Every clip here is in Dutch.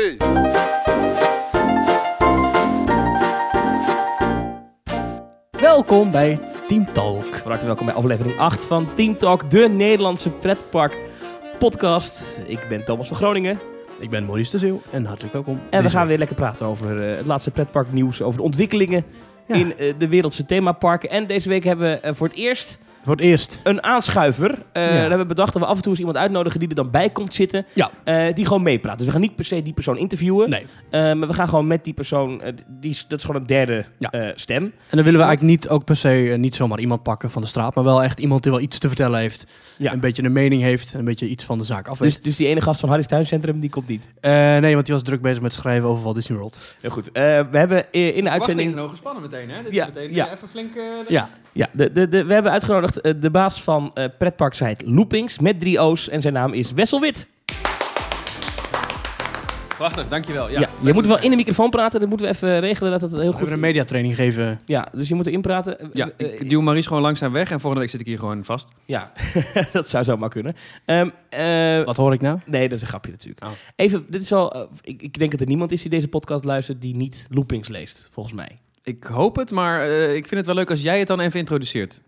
Hey. Welkom bij Team Talk. Van harte welkom bij aflevering 8 van Team Talk, de Nederlandse pretpark podcast. Ik ben Thomas van Groningen Ik ben Maurice de Zeeuw en hartelijk welkom. en we gaan weer lekker praten over eh, het laatste pretparknieuws, over de ontwikkelingen Ja. in eh, de wereldse themaparken. En deze week hebben we eh, voor het eerst Voor het eerst. een aanschuiver. Eh Ja. We hebben bedacht dat we af en toe eens iemand uitnodigen die er dan bij komt zitten, Ja. eh, die gewoon meepraat. Dus we gaan niet per se die persoon interviewen, Nee. eh, maar we gaan gewoon met die persoon, die, dat is gewoon een derde Ja. eh, stem. En dan willen we eigenlijk niet ook per se niet zomaar iemand pakken van de straat, maar wel echt iemand die wel iets te vertellen heeft. Ja. Een beetje een mening heeft, een beetje iets van de zaak af. Dus, dus die ene gast van Harry's Tuincentrum, die komt niet. Eh, nee, want die was druk bezig met schrijven over Walt Disney World. Heel goed. Eh, we hebben in de Uitzending uitzending... is nou gespannen meteen, hè? Dit Ja, is meteen ja. even flink... eh, Ja. Ja, de, de, de, we hebben uitgenodigd eh, de baas van eh pretparksite Loopings met drie O's en zijn naam is Wessel Wit. Prachtig, dankjewel. Ja, Ja, je moet wel in de microfoon praten, dat moeten we even regelen dat het heel We goed hebben een mediatraining geven. Ja, dus je moet erin praten. Eh, Ja, eh, ik duw Maries gewoon langzaam weg en volgende week zit ik hier gewoon vast. ja. dat zou zomaar kunnen. Ehm, eh, Wat hoor ik nou? nee, dat is een grapje natuurlijk. Oh. Even, dit is wel, eh, ik, ik denk dat er niemand is die deze podcast luistert die niet Loopings leest, volgens mij. Ik hoop het, maar eh, ik vind het wel leuk als jij het dan even introduceert.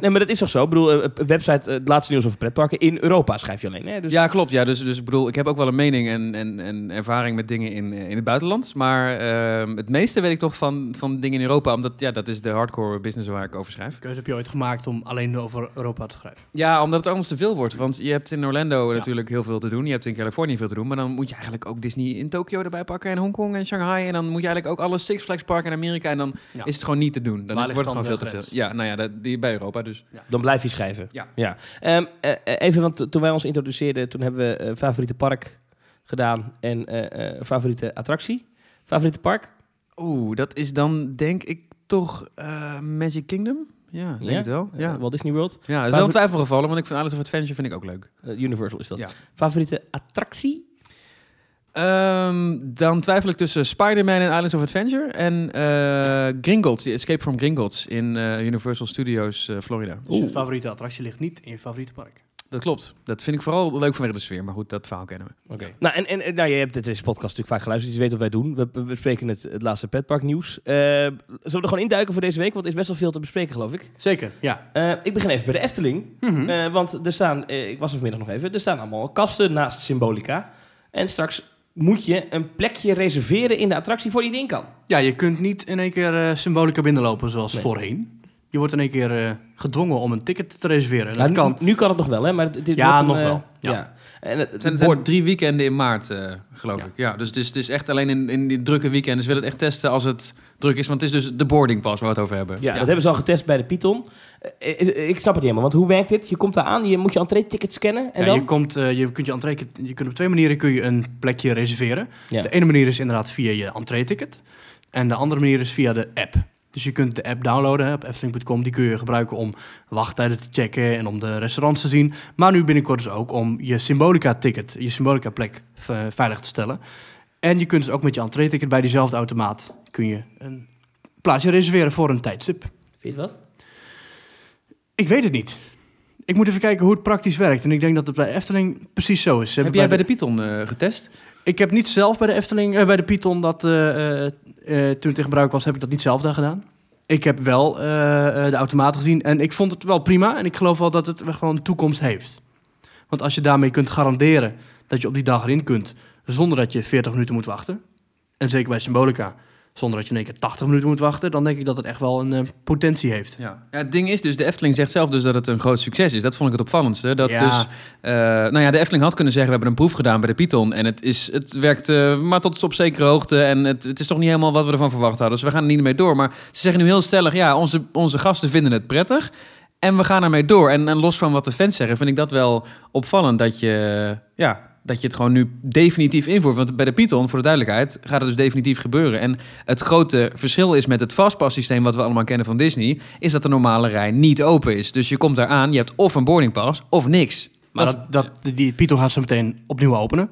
Nee, maar dat is toch zo? Ik bedoel, eh, een website, eh, het laatste nieuws over pretparken in Europa schrijf je alleen. Hè? Dus, Ja, klopt. Ja, dus, dus ik bedoel, ik heb ook wel een mening en, en, en ervaring met dingen in, eh, in het buitenland. Maar ehm, het meeste weet ik toch van, van dingen in Europa, omdat ja, dat is de hardcore business waar ik over schrijf. keuze heb je ooit gemaakt om alleen over Europa te schrijven? Ja, omdat het anders te veel wordt. Want je hebt in Orlando natuurlijk heel veel te doen. Je hebt in Californië veel te doen. Maar dan moet je eigenlijk ook Disney in Tokio erbij pakken. En Hongkong en Shanghai. En dan moet je eigenlijk ook alle Six Flags parken in Amerika. En dan Ja. is het gewoon niet te doen. Dan is, wordt het gewoon veel te veel. Ja, nou ja, dat, die bij Europa dus. Dan blijf je schrijven. Ja. ja. Ehm, eh, eh, even, want toen wij ons introduceerden, toen hebben we eh, favoriete park gedaan en eh, eh, favoriete attractie. Favoriete park? Oeh, dat is dan denk ik toch eh, Magic Kingdom? Ja, denk Ja? het wel. Ja, Walt Disney World. ja dat is wel Favori- een twijfel gevallen. Want ik vind Alice of Adventure vind ik ook leuk. Universal is dat. Ja. Favoriete attractie? Ehm, dan twijfel ik tussen Spider-Man en Islands of Adventure. En eh Gringotts, Escape from Gringotts in eh, Universal Studios eh, Florida. Dus je favoriete attractie ligt niet in je favoriete park. Dat klopt. Dat vind ik vooral leuk vanwege de sfeer. Maar goed, dat verhaal kennen we. Oké. Nou, en, en nou, je hebt deze podcast natuurlijk vaak geluisterd, dus je weet wat wij doen. We, we bespreken het, het laatste pretparknieuws. Eh zullen we er gewoon induiken voor deze week? Want er is best wel veel te bespreken, geloof ik. Zeker, ja. Eh, ik begin even bij de Efteling. Mhm. Want er staan, ik was er vanmiddag nog even, er staan allemaal kasten naast Symbolica. En straks moet je een plekje reserveren in de attractie voor je erin kan. Ja, je kunt niet in één keer eh, symbolica binnenlopen zoals Nee. voorheen. Je wordt in één keer eh, gedwongen om een ticket te reserveren. En Nou, dat kan. nu, nu kan het nog wel, hè? Maar dit dit Ja, wordt een, nog eh, wel. Ja. Ja. En het, Het zijn, het het zijn board- drie weekenden in maart, eh, geloof Ja. ik. Ja, dus het is, het is echt alleen in, in die drukke weekenden. Ze willen het echt testen als het druk is. Want het is dus de boarding pass waar we het over hebben. ja, dat hebben ze al getest bij de Python. Eh, eh, ik snap het niet helemaal, want hoe werkt dit? Je komt daar aan, je moet je entree-ticket scannen en Ja, dan? je, komt, eh, je, kunt je, entree, je kunt op twee manieren kun je een plekje reserveren. Ja. De ene manier is inderdaad via je entree-ticket. En de andere manier is via de app. Dus je kunt de app downloaden op efteling.com. Die kun je gebruiken om wachttijden te checken en om de restaurants te zien. Maar nu binnenkort dus ook om je Symbolica-ticket, je Symbolica-plek veilig te stellen. En je kunt dus ook met je entree-ticket bij diezelfde automaat kun je een plaatsje reserveren voor een tijdstip. Vind je het wat? Ik weet het niet. Ik moet even kijken hoe het praktisch werkt. En ik denk dat het bij Efteling precies zo is. Ze Heb jij bij de Python eh, getest? Ik heb niet zelf bij de Efteling, eh, bij de Python, dat eh, eh, eh, toen het in gebruik was, heb ik dat niet zelf daar gedaan. Ik heb wel eh, eh, de automaat gezien en ik vond het wel prima. En ik geloof wel dat het wel gewoon een toekomst heeft. Want als je daarmee kunt garanderen dat je op die dag erin kunt, zonder dat je 40 minuten moet wachten. En zeker bij Symbolica, zonder dat je in één keer 80 minuten moet wachten, dan denk ik dat het echt wel een eh, potentie heeft. Ja. ja, het ding is dus, de Efteling zegt zelf dus dat het een groot succes is. Dat vond ik het opvallendste. Dat Ja. dus, eh, nou ja, de Efteling had kunnen zeggen, we hebben een proef gedaan bij de Python. En het, is, het werkt eh, maar tot op zekere hoogte. En het, het is toch niet helemaal wat we ervan verwacht hadden. Dus we gaan er niet mee door. Maar ze zeggen nu heel stellig, ja, onze, onze gasten vinden het prettig. En we gaan ermee door. En, en los van wat de fans zeggen, vind ik dat wel opvallend dat je, ja, dat je het gewoon nu definitief invoert. Want bij de Python, voor de duidelijkheid, gaat het dus definitief gebeuren. En het grote verschil is met het fastpass systeem wat we allemaal kennen van Disney, is dat de normale rij niet open is. Dus je komt daar aan, je hebt of een boardingpass of niks. Maar Dat dat, dat, die Python gaat zo meteen opnieuw openen.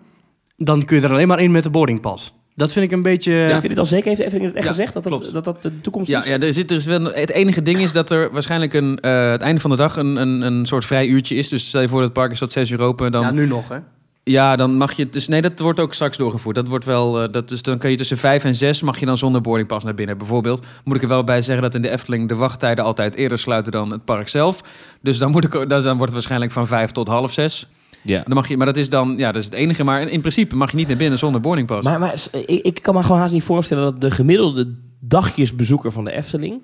Dan kun je er alleen maar in met de boardingpas. Dat vind ik een beetje... Ja. Vind je dit al zeker? Heeft Efteling het echt Ja, gezegd dat dat, dat dat de toekomst Ja, is? ja er zit er is wel, het enige ding is dat er waarschijnlijk een, eh, het einde van de dag een, een, een soort vrij uurtje is. Dus stel je voor dat het park is tot zes uur open. Dan, Ja, nu nog, hè? Ja, dan mag je. Dus nee, dat wordt ook straks doorgevoerd. Dat wordt wel. eh, dat, dus dan kan je tussen vijf en zes mag je dan zonder boardingpas naar binnen. Bijvoorbeeld moet ik er wel bij zeggen dat in de Efteling de wachttijden altijd eerder sluiten dan het park zelf. Dus dan, moet ik, dan wordt het waarschijnlijk van vijf tot half zes. Ja. Dan mag je, maar dat is dan, ja, dat is het enige. Maar in, in principe mag je niet naar binnen zonder boardingpas. Maar, maar ik, ik kan me gewoon haast niet voorstellen dat de gemiddelde dagjesbezoeker van de Efteling...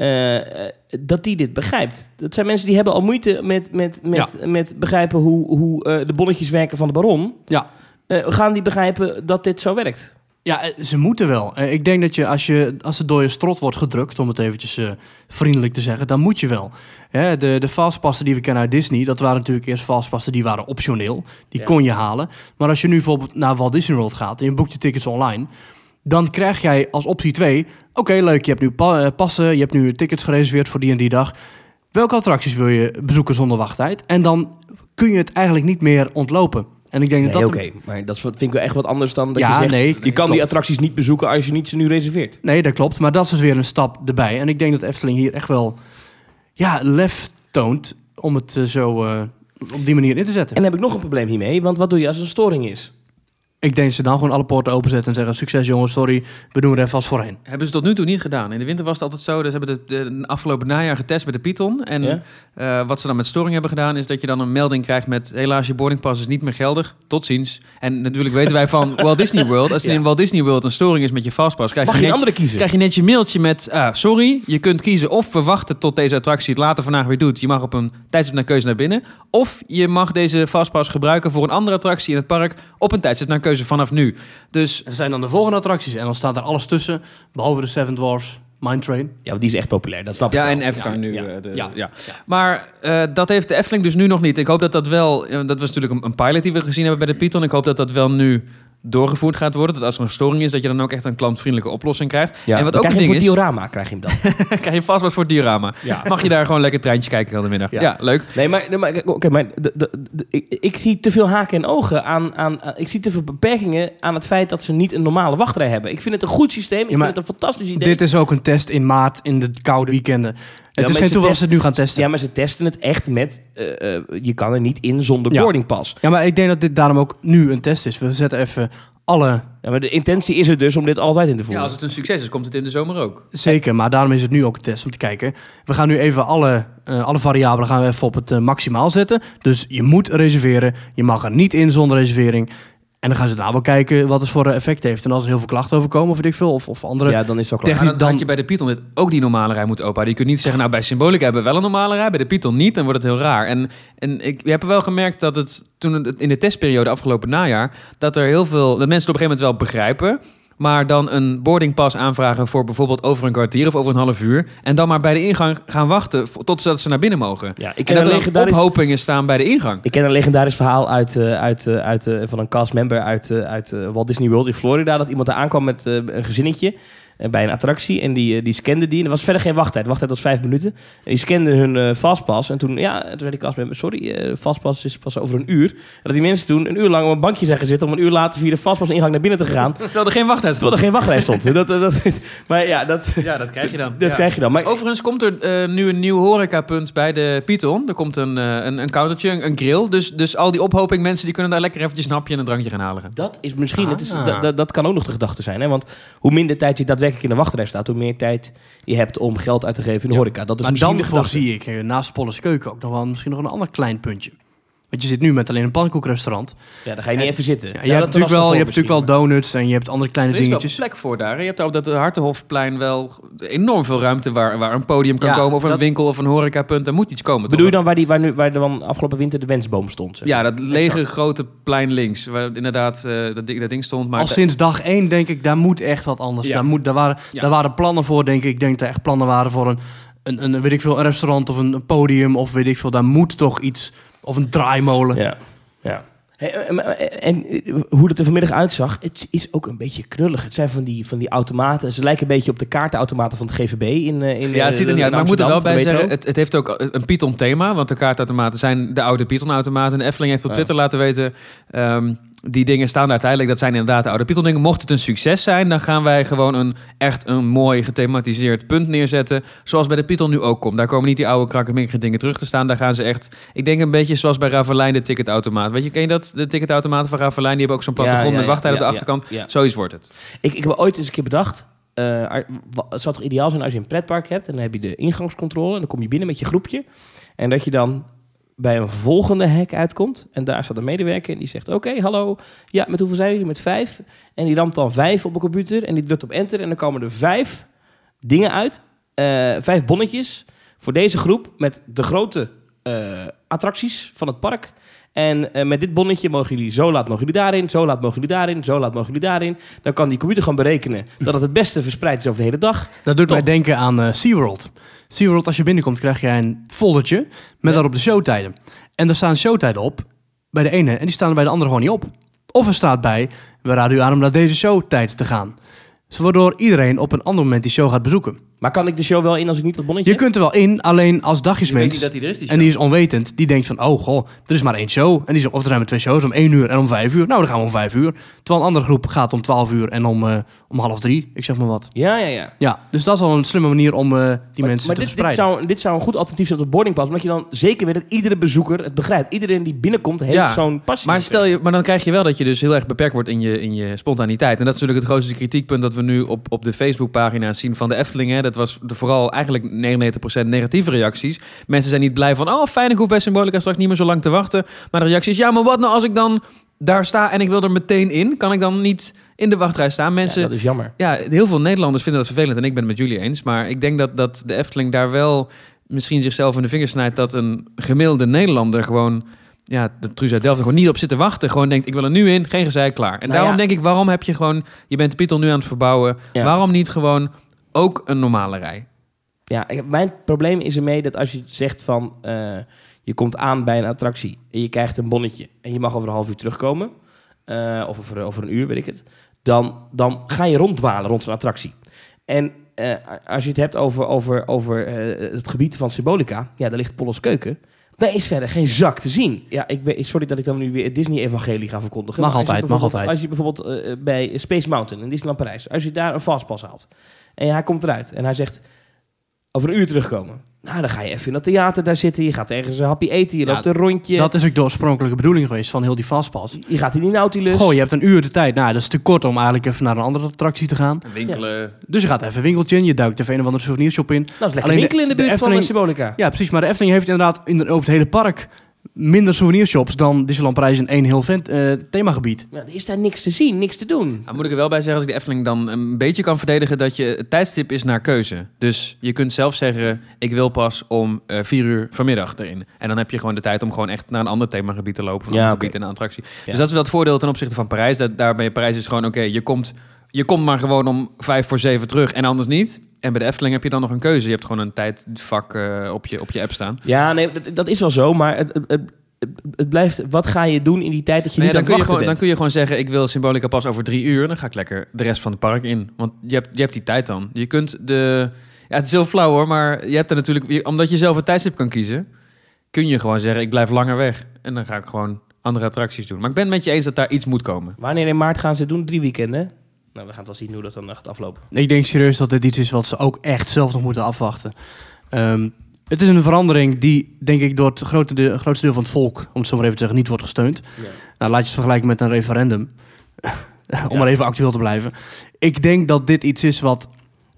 eh, eh, dat die dit begrijpt. Dat zijn mensen die hebben al moeite met, met, met, met begrijpen hoe, hoe eh, de bonnetjes werken van de baron. Ja. Gaan die begrijpen dat dit zo werkt? Ja, ze moeten wel. Ik denk dat je als, je, als het door je strot wordt gedrukt, om het eventjes vriendelijk te zeggen, dan moet je wel. Hè, de, de fastpassen die we kennen uit Disney, dat waren natuurlijk eerst fastpassen die waren optioneel. Die Ja. kon je halen. Maar als je nu bijvoorbeeld naar Walt Disney World gaat en je boekt je tickets online, dan krijg jij als optie 2, oké leuk, je hebt nu pa- eh, passen, je hebt nu tickets gereserveerd voor die en die dag. Welke attracties wil je bezoeken zonder wachttijd? En dan kun je het eigenlijk niet meer ontlopen. En ik denk Nee, dat oké. dat... Maar dat vind ik wel echt wat anders dan dat Ja, je zegt... nee, je kan klopt. die attracties niet bezoeken als je niet ze nu reserveert. Nee, dat klopt. Maar dat is dus weer een stap erbij. En ik denk dat Efteling hier echt wel ja, lef toont om het eh, zo eh, op die manier in te zetten. En dan heb ik nog een probleem hiermee, want wat doe je als er een storing is? Ik denk dat ze dan gewoon alle poorten openzetten en zeggen... succes jongens, sorry, we doen er even als voorheen. Hebben ze tot nu toe niet gedaan. In de winter was het altijd zo. Dus ze hebben het de, de afgelopen najaar getest bij de Python. En Ja? eh, wat ze dan met storing hebben gedaan... is dat je dan een melding krijgt met... helaas, je boardingpas is niet meer geldig. Tot ziens. En natuurlijk weten wij van Walt Disney World... als er Ja. in Walt Disney World een storing is met je fastpass... krijg Mag je, net, andere kiezen? krijg je net je mailtje met... ah, sorry, je kunt kiezen of we wachten tot deze attractie het later vandaag weer doet. Je mag op een tijdstip naar keuze naar binnen. Of je mag deze fastpass gebruiken voor een andere attractie in het park... op een tijdstip naar keuze vanaf nu. Dus Er zijn dan de volgende attracties en dan staat er alles tussen... behalve de Seven Dwarfs, Mine Train. Ja, want die is echt populair, dat snap Ja, ik wel. en Avatar nu. ja. eh, de- Ja. ja. Maar eh, dat heeft de Efteling dus nu nog niet. Ik hoop dat dat wel... eh, dat was natuurlijk een, een pilot die we gezien hebben bij de Python. Ik hoop dat dat wel nu doorgevoerd gaat worden. Dat als er een storing is, dat je dan ook echt een klantvriendelijke oplossing krijgt. Ja, en wat ook een krijg je ding voor is... diorama krijg je hem dan. krijg je vast wat voor het diorama. Ja. Mag je daar gewoon lekker treintje kijken aan de middag. Ja. Ja, leuk. Nee, maar, nee, maar, oké, maar de, de, de- ik, ik zie te veel haken en ogen aan, aan, aan- Ik zie te veel beperkingen aan het feit dat ze niet een normale wachtrij hebben. Ik vind het een goed systeem. Ik vind het een fantastisch idee. Dit is ook een test in maart in de koude weekenden. Het is geen ze toeval dat ze het nu gaan testen. Ja, maar ze testen het echt met... eh, eh, je kan er niet in zonder Ja. boardingpas. Ja, maar ik denk dat dit daarom ook nu een test is. We zetten even alle... Ja, maar de intentie is er dus om dit altijd in te Ja, voeren. als het een succes is, komt het in de zomer ook. Zeker, maar daarom is het nu ook een test om te kijken. We gaan nu even alle, eh, alle variabelen gaan we even op het eh, maximaal zetten. Dus je moet reserveren. Je mag er niet in zonder reservering. En dan gaan ze daarna wel kijken wat het voor eh, effect heeft. En als er heel veel klachten over komen, of weet ik veel, of, of andere... ja, dan is klaar. Maar dan, dan- had je bij de Python dit ook die normale rij moeten openhouden. Je kunt niet zeggen, nou bij Symbolica hebben we wel een normale rij, bij de Python niet. Dan wordt het heel raar. En, en ik heb wel gemerkt dat het toen in de testperiode afgelopen najaar, dat er heel veel, dat mensen het op een gegeven moment wel begrijpen. Maar dan een boardingpas aanvragen voor bijvoorbeeld over een kwartier of over een half uur. En dan maar bij de ingang gaan wachten totdat ze naar binnen mogen. Ja, ik En ken, dat een er dan ophopingen staan bij de ingang. ik ken een legendarisch verhaal uit, eh, uit, eh, uit, eh, van een castmember uit, uit Walt Disney World in Florida. Dat iemand daar aankwam met een gezinnetje bij een attractie. En die, eh, die scande die. En er was verder geen wachttijd. Wachttijd was vijf minuten. En die scande hun eh, fastpass. En toen, ja, toen zei die castmember, sorry, eh fastpass is pas over een uur. En dat die mensen toen een uur lang op een bankje zijn gezeten... om een uur later via de fastpass ingang naar binnen te gaan. Terwijl er geen wachttijd terwijl er geen wachtrij stond. dat, dat, maar ja, dat, Ja, dat krijg je dan. dat Ja. krijg je dan. Maar Overigens komt er eh, nu een nieuw horecapunt bij de Python. Er komt een, eh, een, een countertje, een, een grill. Dus, dus al die ophoping mensen die kunnen daar lekker eventjes een hapje en een drankje gaan halen. Dat is misschien, het is, Ah. dat, dat, dat kan ook nog de gedachte zijn. Hè? Want hoe minder tijd je daadwerkelijk in de wachtrij staat, hoe meer tijd je hebt om geld uit te geven in de Ja. horeca. Dat is maar misschien dan voorzie ik eh, naast Polles Keuken ook nog wel misschien nog een ander klein puntje. Want je zit nu met alleen een pannenkoekrestaurant. Ja, dan ga je niet even zitten. Ja, je, hebt dat natuurlijk wel, je hebt natuurlijk wel donuts en je hebt andere kleine Er is wel dingetjes. plek voor daar. Je hebt daar op dat Hartenhofplein wel enorm veel ruimte waar, waar een podium kan Ja, komen. Of een winkel of een horecapunt. Er moet iets komen. Bedoel je dan waar, die, waar, nu, waar dan afgelopen winter de wensboom stond? zeg Ja, dat lege Exact. grote plein links. Waar inderdaad eh, dat, ding, dat ding stond. Maar Al sinds dag één denk ik, daar moet echt wat anders. Ja. Daar, moet, daar, waren, Ja. daar waren plannen voor, denk ik. Ik denk dat er echt plannen waren voor een, een, een, weet ik veel, een restaurant of een podium. Of weet ik veel, daar moet toch iets... Of een draaimolen. Ja, ja. Eh, eh, en eh, hoe het er vanmiddag uitzag, het is ook een beetje knullig. Het zijn van die, van die automaten. Ze lijken een beetje op de kaartenautomaten van het GVB in, in Ja, het ziet er niet uit. Maar ik moet er wel bij zeggen, het, het heeft ook een Python thema. Want de kaartautomaten zijn de oude Python-automaten. En de Efteling heeft op Ja. Twitter laten weten... ehm, die dingen staan daar uiteindelijk. Dat zijn inderdaad de oude Python dingen. Mocht het een succes zijn, dan gaan wij gewoon een echt een mooi gethematiseerd punt neerzetten. Zoals bij de Python nu ook komt. Daar komen niet die oude krakkemikkige dingen terug te staan. Daar gaan ze echt, ik denk een beetje zoals bij Ravelijn de ticketautomaat. Weet je, ken je dat? De ticketautomaten van Ravelijn, die hebben ook zo'n plattegrond met wachttijd op de achterkant. Zoiets wordt het. Ik, ik heb ooit eens een keer bedacht. eh, het zou toch ideaal zijn als je een pretpark hebt en dan heb je de ingangscontrole en dan kom je binnen met je groepje en dat je dan bij een volgende hek uitkomt. En daar staat een medewerker en die zegt oké hallo. Ja met hoeveel zijn jullie? Met vijf. En die ramt dan vijf op een computer en die drukt op enter. En dan komen er vijf dingen uit. Eh, vijf bonnetjes voor deze groep met de grote eh, attracties van het park en eh, met dit bonnetje mogen jullie zo laat mogen jullie daarin, zo laat mogen jullie daarin, zo laat mogen jullie daarin. Dan kan die computer gaan berekenen dat het het beste verspreid is over de hele dag. Dat doet Top. mij denken aan eh, SeaWorld. SeaWorld, als je binnenkomt, krijg jij een foldertje met Ja. daarop de showtijden. En daar staan showtijden op bij de ene en die staan er bij de andere gewoon niet op. Of er staat bij, we raden u aan om naar deze showtijd te gaan. Dus waardoor iedereen op een ander moment die show gaat bezoeken. Maar kan ik de show wel in als ik niet dat bonnetje Je heb? kunt er wel in, alleen als weet dagjesmens... dat hij er is, die En die is onwetend. Die denkt van, oh goh, er is maar één show. En die zegt, of er zijn maar twee shows, om één uur en om vijf uur. Nou, dan gaan we om vijf uur. Terwijl een andere groep gaat om twaalf uur en om, eh, om half drie. Ik zeg maar wat. Ja, ja, ja. Ja, dus dat is al een slimme manier om eh, die maar mensen maar te dit, dit, verspreiden. zou, dit zou een goed alternatief zijn op het boardingpas. Omdat je dan zeker weet dat iedere bezoeker het begrijpt. Iedereen die binnenkomt heeft Ja, zo'n passie. Maar, stel je, maar dan krijg je wel dat je dus heel erg beperkt wordt in je, in je spontaniteit. En dat is natuurlijk het grootste kritiekpunt dat we nu op, op de Facebookpagina zien van de Efteling. Hè. Dat was de, vooral eigenlijk 99% negatieve reacties. Mensen zijn niet blij van, oh fijn, ik hoef bij Symbolica straks niet meer zo lang te wachten. Maar de reactie is, ja, maar wat nou als ik dan daar sta en ik wil er meteen in? Kan ik dan niet in de wachtrij staan? Mensen, Ja, dat is jammer. ja, heel veel Nederlanders vinden dat vervelend en ik ben het met jullie eens. Maar ik denk dat, dat de Efteling daar wel misschien zichzelf in de vingers snijdt... dat een gemiddelde Nederlander gewoon... Ja, de Truus uit Delft gewoon niet op zit te wachten. Gewoon denkt, ik wil er nu in, geen gezeik, klaar. En Nou daarom ja. denk ik, waarom heb je gewoon... Je bent de Python nu aan het verbouwen. Ja. Waarom niet gewoon ook een normale rij? Ja, mijn probleem is ermee dat als je zegt van... eh, je komt aan bij een attractie en je krijgt een bonnetje... en je mag over een half uur terugkomen... eh, of over, over een uur, weet ik het... dan, dan ga je ronddwalen rond zo'n attractie. En eh, als je het hebt over, over, over het gebied van Symbolica... ja, daar ligt Pollos Keuken... Daar is verder geen zak te zien. Ja, ik weet, sorry dat ik dan nu weer het Disney-evangelie ga verkondigen. Mag altijd, mag altijd. Als je bijvoorbeeld eh, bij Space Mountain in Disneyland Parijs... als je daar een fastpass haalt en hij komt eruit en hij zegt... over een uur terugkomen. Nou, dan ga je even in dat theater daar zitten. Je gaat ergens een happy eten. Je Ja, loopt een rondje. Dat is ook de oorspronkelijke bedoeling geweest van heel die fastpass. Je gaat in die Nautilus. Goh, je hebt een uur de tijd. Nou, dat is te kort om eigenlijk even naar een andere attractie te gaan. Winkelen. Dus je gaat even een winkeltje in, je duikt even een of andere souvenirshop in. Dat is lekker Alleen de- winkelen in de de buurt van Efteling- Symbolica. Ja, precies. Maar de Efteling heeft inderdaad in, over het hele park minder souvenirshops dan Disneyland Parijs in één heel vent, eh, themagebied. Ja, er is daar niks te zien, niks te doen. Nou, moet ik er wel bij zeggen, als ik de Efteling dan een beetje kan verdedigen, dat je het tijdstip is naar keuze. Dus je kunt zelf zeggen, ik wil pas om eh, vier uur vanmiddag erin. En dan heb je gewoon de tijd om gewoon echt naar een ander themagebied te lopen. Van Ja, een gebied en een attractie. Ja. Dus dat is wel het voordeel ten opzichte van Parijs. Dat, daar bij Parijs is gewoon, oké, je, komt, je komt maar gewoon om vijf voor zeven terug en anders niet. En bij de Efteling heb je dan nog een keuze. Je hebt gewoon een tijdvak eh, op, je, op je app staan. Ja, nee, dat, dat is wel zo. Maar het, het, het, blijft... Wat ga je doen in die tijd dat je Nee, niet dan, kun je gewoon, dan bent? kun je gewoon zeggen, ik wil Symbolica pas over drie uur. Dan ga ik lekker de rest van het park in. Want je hebt, je hebt die tijd dan. Je kunt de... Ja, het is heel flauw hoor, maar je hebt er natuurlijk... Omdat je zelf een tijdstip kan kiezen, kun je gewoon zeggen, ik blijf langer weg. En dan ga ik gewoon andere attracties doen. Maar ik ben het met je eens dat daar iets moet komen. Wanneer in maart gaan ze doen? Drie weekenden? Nou, we gaan het wel zien hoe dat dan gaat aflopen. Ik denk serieus dat dit iets is wat ze ook echt zelf nog moeten afwachten. Ehm, het is een verandering die, denk ik, door het grote deel, grootste deel van het volk, om het zo maar even te zeggen, niet wordt gesteund. Nou, laat je het vergelijken met een referendum. om Ja. maar even actueel te blijven. Ik denk dat dit iets is wat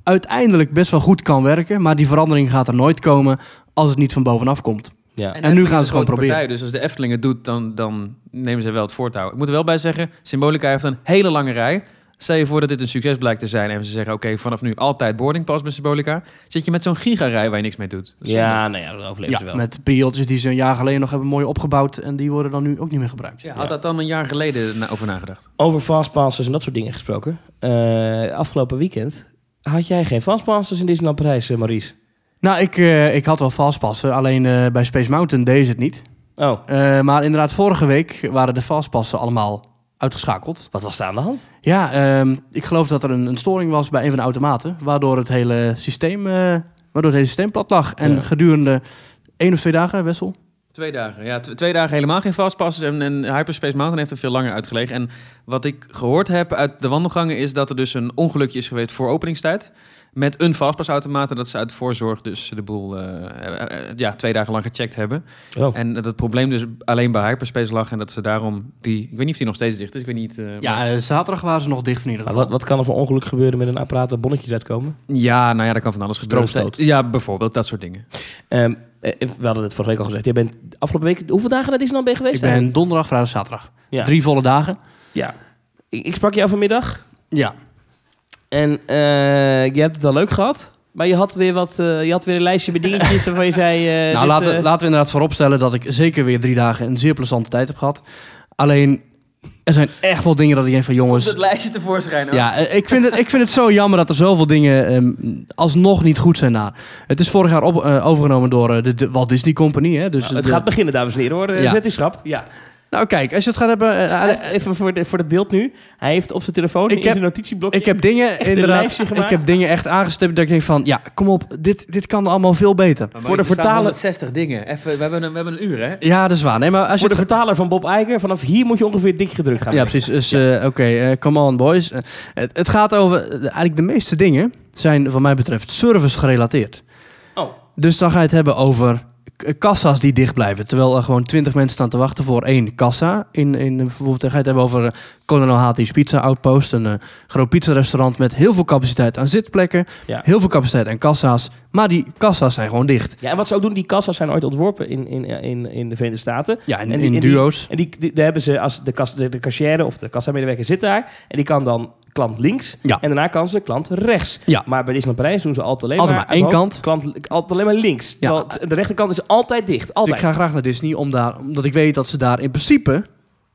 uiteindelijk best wel goed kan werken. Maar die verandering gaat er nooit komen als het niet van bovenaf komt. Ja. En de nu gaan ze gewoon proberen. Partij, dus als de Efteling het doet, dan, dan nemen ze wel het voortouw. Ik moet er wel bij zeggen, Symbolica heeft een hele lange rij. Stel je voor dat dit een succes blijkt te zijn en ze zeggen, oké, vanaf nu altijd boardingpass bij Symbolica. Zit je met zo'n gigarij waar je niks mee doet. Ja, nou ja, dat overleven ze Ja, wel. met periodjes die ze een jaar geleden nog hebben mooi opgebouwd. En die worden dan nu ook niet meer gebruikt. Ja, had dat dan een jaar geleden na- over nagedacht? Over fastpasses en dat soort dingen gesproken. Eh, afgelopen weekend had jij geen fastpasses in Disneyland Parijs, eh, Maurice? Nou, ik, eh, ik had wel fastpassen. Alleen eh, bij Space Mountain deed ze het niet. Oh, Eh, maar inderdaad, vorige week waren de fastpassen allemaal uitgeschakeld. wat was daar aan de hand? Ja, ehm, ik geloof dat er een, een storing was bij een van de automaten. Waardoor het hele systeem, eh, waardoor het hele systeem plat lag. En Ja. gedurende één of twee dagen, Wessel, Twee dagen, ja. tw- twee dagen helemaal geen fastpass. En, en Hyperspace Mountain heeft er veel langer uitgelegen. En wat ik gehoord heb uit de wandelgangen... is dat er dus een ongelukje is geweest voor openingstijd. Met een fastpassautomaat. En dat ze uit voorzorg dus de boel eh, eh, eh, ja, twee dagen lang gecheckt hebben. Oh. En dat het probleem dus alleen bij Hyperspace lag. En dat ze daarom die... Ik weet niet of die nog steeds dicht is. Ik weet niet... Ja, zaterdag waren ze nog dicht in ieder geval. wat, wat kan er voor ongeluk gebeuren met een apparaat waar bonnetjes uitkomen? Ja, nou ja, daar kan van alles gebeuren. Stroomstoot. Ja, bijvoorbeeld dat soort dingen. Ehm, eh, we hadden het vorige week al gezegd. Je bent afgelopen week... Hoeveel dagen naar Disneyland ben je geweest? Ik ben donderdag, vrijdag, zaterdag. Ja. Drie volle dagen. Ja. Ik, ik sprak jou vanmiddag. Ja. En eh, je hebt het al leuk gehad. Maar je had weer, wat, eh, je had weer een lijstje met dingetjes waarvan je zei... eh, nou, dit, laten, laten we inderdaad vooropstellen dat ik zeker weer drie dagen een zeer plezante tijd heb gehad. Alleen, er zijn echt wel dingen dat ik denk van jongens... het lijstje tevoorschijn ook. Ja, ik vind, het, ik vind het zo jammer dat er zoveel dingen ehm, alsnog niet goed zijn daar. Het is vorig jaar op, overgenomen door de, de Walt Disney Company. Hè? Dus nou, het de- gaat beginnen, dames en heren. Hoor. Ja. Zet u schrap. Ja. Nou kijk, als je het gaat hebben... eh, even voor, de, voor het beeld nu. Hij heeft op zijn telefoon Ik in heb- zijn notitieblokje... ik heb dingen een inderdaad... lijstje gemaakt. Ik heb dingen echt aangestipt dat ik denk van... Ja, kom op, dit, dit kan allemaal veel beter. Voor de vertaler- 160 dingen. Even, we, hebben een, we hebben een uur, hè? Ja, dat is waar. Nee, maar als je voor de het vertaler van Bob Iger, vanaf hier moet je ongeveer dik gedrukt gaan. Ja, precies. Dus eh, oké, eh, come on boys. Het, het gaat over... eigenlijk de meeste dingen zijn wat mij betreft service gerelateerd. Oh. Dus dan ga je het hebben over kassa's die dicht blijven. Terwijl er gewoon twintig mensen staan te wachten voor één kassa. In, in, eh, bijvoorbeeld, ga je het hebben over eh, Colonel Hati's Pizza Outpost. Een eh, groot pizzarestaurant met heel veel capaciteit aan zitplekken. Ja. Heel veel capaciteit aan kassa's. Maar die kassa's zijn gewoon dicht. Ja, en wat ze ook doen, die kassa's zijn ooit ontworpen in, in, in, in de Verenigde Staten. Ja, in, En die- in die- duo's. En die, die, daar hebben ze, als de, kas, de, de cashier of de kassamedewerker zit daar. En die kan dan klant links. Ja. En daarna kan ze klant rechts. Ja. Maar bij Disneyland Parijs doen ze altijd alleen Altijd maar, maar één hoofd, kant. Klant, altijd alleen maar links. Ja. De rechterkant is altijd dicht. Altijd. Ik ga graag naar Disney om daar, omdat ik weet dat ze daar in principe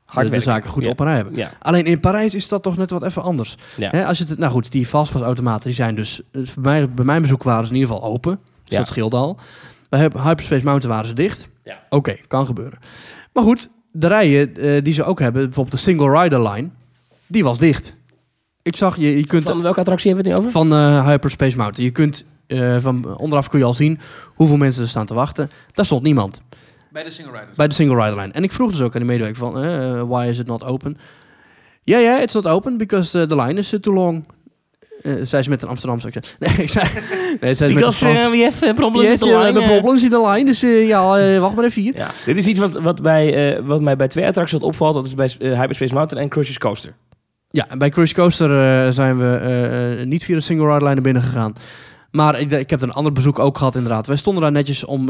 Hard de, zaken goed Ja. op rij hebben. Ja. Alleen in Parijs is dat toch net wat even anders. Ja. Als je het, nou goed, die fastpassautomaten die zijn dus... eh, Bij, mij, bij mijn bezoek waren ze in ieder geval open. Dus Ja. dat scheelde al. Bij Hyp- Hyperspace Mountain waren ze dicht. Ja. Oké, kan gebeuren. Maar goed, de rijen eh, die ze ook hebben, bijvoorbeeld de Single Rider Line, die was dicht. Ik zag, je, je kunt Van welke attractie hebben we het nu over? van eh, Hyperspace Mountain, je kunt eh, van onderaf kun je al zien hoeveel mensen er staan te wachten. Daar stond niemand. Bij de single riders. Bij de single rider line. En ik vroeg dus ook aan de medewerker van, eh, why is it not open? Ja, ja, it's not open because uh, the line is uh, too long. Eh, zei ze met een Amsterdamse accent. Nee, ik zei, nee, zei ze met een Because Frans. uh, we have uh, problems Yes, with the uh, line. uh. problems in the line. Dus eh, ja, eh, wacht maar even hier. Ja. Dit is iets wat, wat, bij, eh, wat mij bij twee attracties wat opvalt. Dat is bij Hyperspace Mountain en Cruises Coaster. Ja, bij Cruise Coaster eh, zijn we eh, eh, niet via de single rider line naar binnen gegaan. Maar ik, ik heb een ander bezoek ook gehad inderdaad. Wij stonden daar netjes om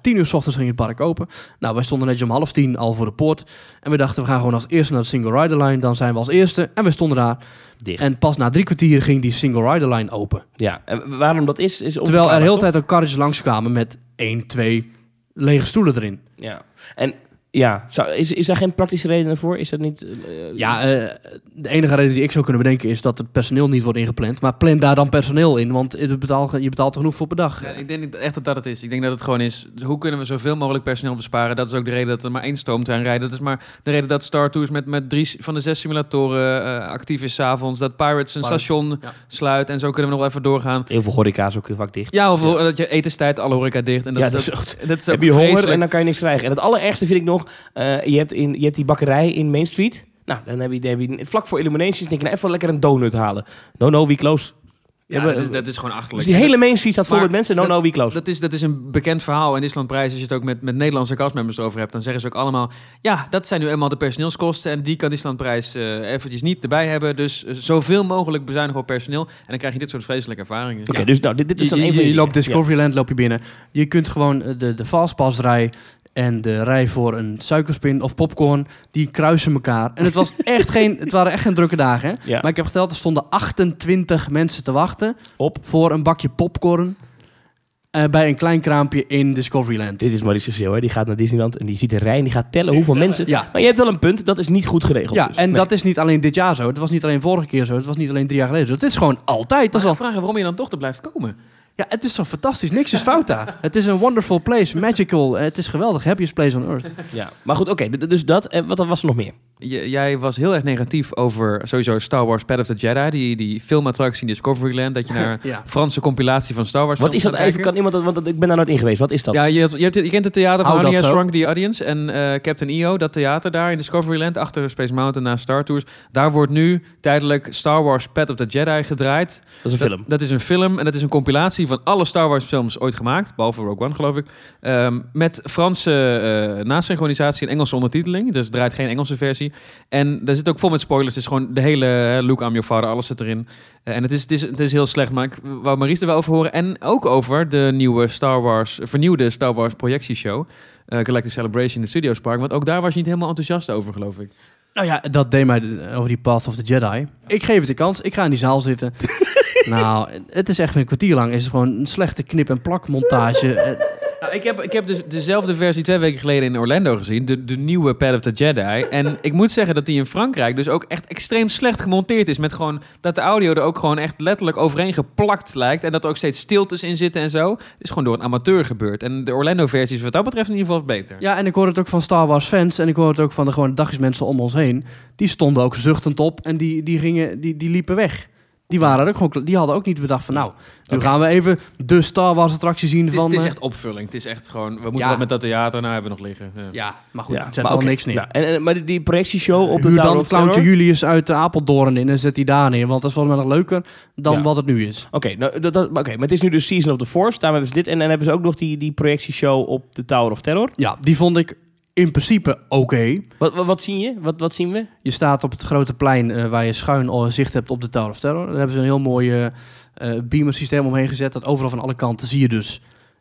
tien uur s ochtends ging het park open. Nou, wij stonden netjes om half tien al voor de poort. En we dachten, we gaan gewoon als eerste naar de single rider line. Dan zijn we als eerste. En we stonden daar. Dicht. En pas na drie kwartier ging die single rider line open. ja, en waarom dat is, is Terwijl er de hele onverklaarbaar, tijd ook karretjes langskwamen met één, twee lege stoelen erin. Ja. En ja, zou, is, is daar geen praktische reden voor? Is dat niet... eh, Ja, eh, de enige reden die ik zou kunnen bedenken is dat het personeel niet wordt ingepland. Maar plan daar dan personeel in, want je betaalt, je betaalt genoeg voor per dag. Ja, ik denk niet echt dat dat het is. Ik denk dat het gewoon is, hoe kunnen we zoveel mogelijk personeel besparen? Dat is ook de reden dat er maar één stoomtrein rijdt. Dat is maar de reden dat Star Tours met, met drie van de zes simulatoren eh, actief is s'avonds. Dat Pirates een Pirates, station ja. sluit. En zo kunnen we nog wel even doorgaan. Heel veel horeca is ook heel vaak dicht. Ja, of dat je etenstijd, alle horeca dicht. En dat, Ja, is, dat dat, is dat is ook Heb je honger en dan kan je niks krijgen. En het allerergste vind ik nog, eh, je, hebt in, je hebt die bakkerij in Main Street. Nou, dan heb je, dan heb je vlak voor Illuminations, denk je nou even lekker een donut halen. No, no, we close. Ja, hebben- dat, is, dat is gewoon Dus achterlijk. die hele Main Street staat vol met mensen. No, dat- no, we close. Dat is, dat is een bekend verhaal in Island Prijs. Als je het ook met, met Nederlandse castmembers over hebt, dan zeggen ze ook allemaal... Ja, dat zijn nu eenmaal de personeelskosten. En die kan Island Prijs eh eventjes niet erbij hebben. Dus eh, zoveel mogelijk bezuinigen op personeel. En dan krijg je dit soort vreselijke ervaringen. Oké, Ja. dus nou, dit, dit is je, dan een je, van je loopt. Discoveryland, loop je binnen. Je kunt gewoon de, de fastpassrij en de rij voor een suikerspin of popcorn, die kruisen elkaar. En het, was echt geen, het waren echt geen drukke dagen. Hè? Ja. Maar ik heb geteld, er stonden 28 mensen te wachten Op. voor een bakje popcorn eh, bij een klein kraampje in Discoveryland. Dit is Maurice Geel, hè. die gaat naar Disneyland en die ziet de rij en die gaat tellen hoeveel mensen... Ja. Maar je hebt wel een punt, dat is niet goed geregeld. Ja, dus. en Nee. dat is niet alleen dit jaar zo. Het was niet alleen vorige keer zo. Het was niet alleen drie jaar geleden zo. Het is gewoon altijd. Dat Dat is al... vragen waarom je dan toch er blijft komen. Ja, het is zo fantastisch. Niks is fout daar. Het is een wonderful place, magical. Het is geweldig. Happiest place on earth. Ja, maar goed, oké, dus dat. En wat was er nog meer? J- jij was heel erg negatief over sowieso Star Wars Path of the Jedi. Die, die filmattractie in Discoveryland. Dat je naar Ja. Franse compilatie van Star Wars Wat is dat kijken. Kan iemand dat, want ik ben daar nooit in geweest. Wat is dat? Ja, je, je, hebt, je kent het theater van Honey zo. Shrunk the Audience en eh, Captain EO, dat theater daar in Discoveryland achter Space Mountain na Star Tours. Daar wordt nu tijdelijk Star Wars Path of the Jedi gedraaid. dat is een film. Dat, dat is een film en dat is een compilatie van alle Star Wars films ooit gemaakt, behalve Rogue One geloof ik, Ehm, met Franse eh nasynchronisatie en Engelse ondertiteling. Dus het draait geen Engelse versie. En daar zit ook vol met spoilers. Het is gewoon de hele eh, Luke, I'm your father, alles zit erin. Eh, en het is, het, is, het is heel slecht, maar ik wou Maries er wel over horen. En ook over de nieuwe Star Wars, vernieuwde Star Wars projectieshow. Galactic Celebration in de Studios Park. Want ook daar was je niet helemaal enthousiast over, geloof ik. Nou ja, dat deed mij over die Path of the Jedi. Ik geef het de kans. Ik ga in die zaal zitten. nou, het is echt een kwartier lang. Is het gewoon een slechte knip- en plakmontage. Eh, Nou, ik heb, ik heb dus dezelfde versie twee weken geleden in Orlando gezien. De, de nieuwe Path of the Jedi. En ik moet zeggen dat die in Frankrijk dus ook echt extreem slecht gemonteerd is. Met gewoon dat de audio er ook gewoon echt letterlijk overheen geplakt lijkt. En dat er ook steeds stiltes in zitten en zo. Het is gewoon door een amateur gebeurd. En de Orlando versie is wat dat betreft in ieder geval beter. Ja, en ik hoor het ook van Star Wars fans. En ik hoor het ook van de gewone dagjesmensen om ons heen. Die stonden ook zuchtend op en die, die, gingen, die, die liepen weg. Die, waren er ook gewoon, die hadden ook niet bedacht van nou, nu gaan we even de Star Wars attractie zien Het is, van... het is eh, echt opvulling. Het is echt gewoon, we moeten Ja. wat met dat theater. Nou, hebben we nog liggen. Ja. Ja, maar goed, Ja, het zet maar al niks neer. En, en- maar die, projectieshow op de Huur dan of Terror? Clowntje Julius uit de Apeldoorn in en zet die daar neer. Want dat is volgens mij nog leuker dan Ja. wat het nu is. Oké, nou, dat, dat, oké, maar het is nu de Season of the Force. Daarom hebben ze dit. En dan hebben ze ook nog die, die projectieshow op de Tower of Terror. Ja, die vond ik in principe oké. Wat, wat, wat zie je? Wat, wat zien we? Je staat op het grote plein eh, waar je schuin al zicht hebt op de Tower of Terror. Daar hebben ze een heel mooi eh eh, beamersysteem omheen gezet. Dat overal van alle kanten zie je dus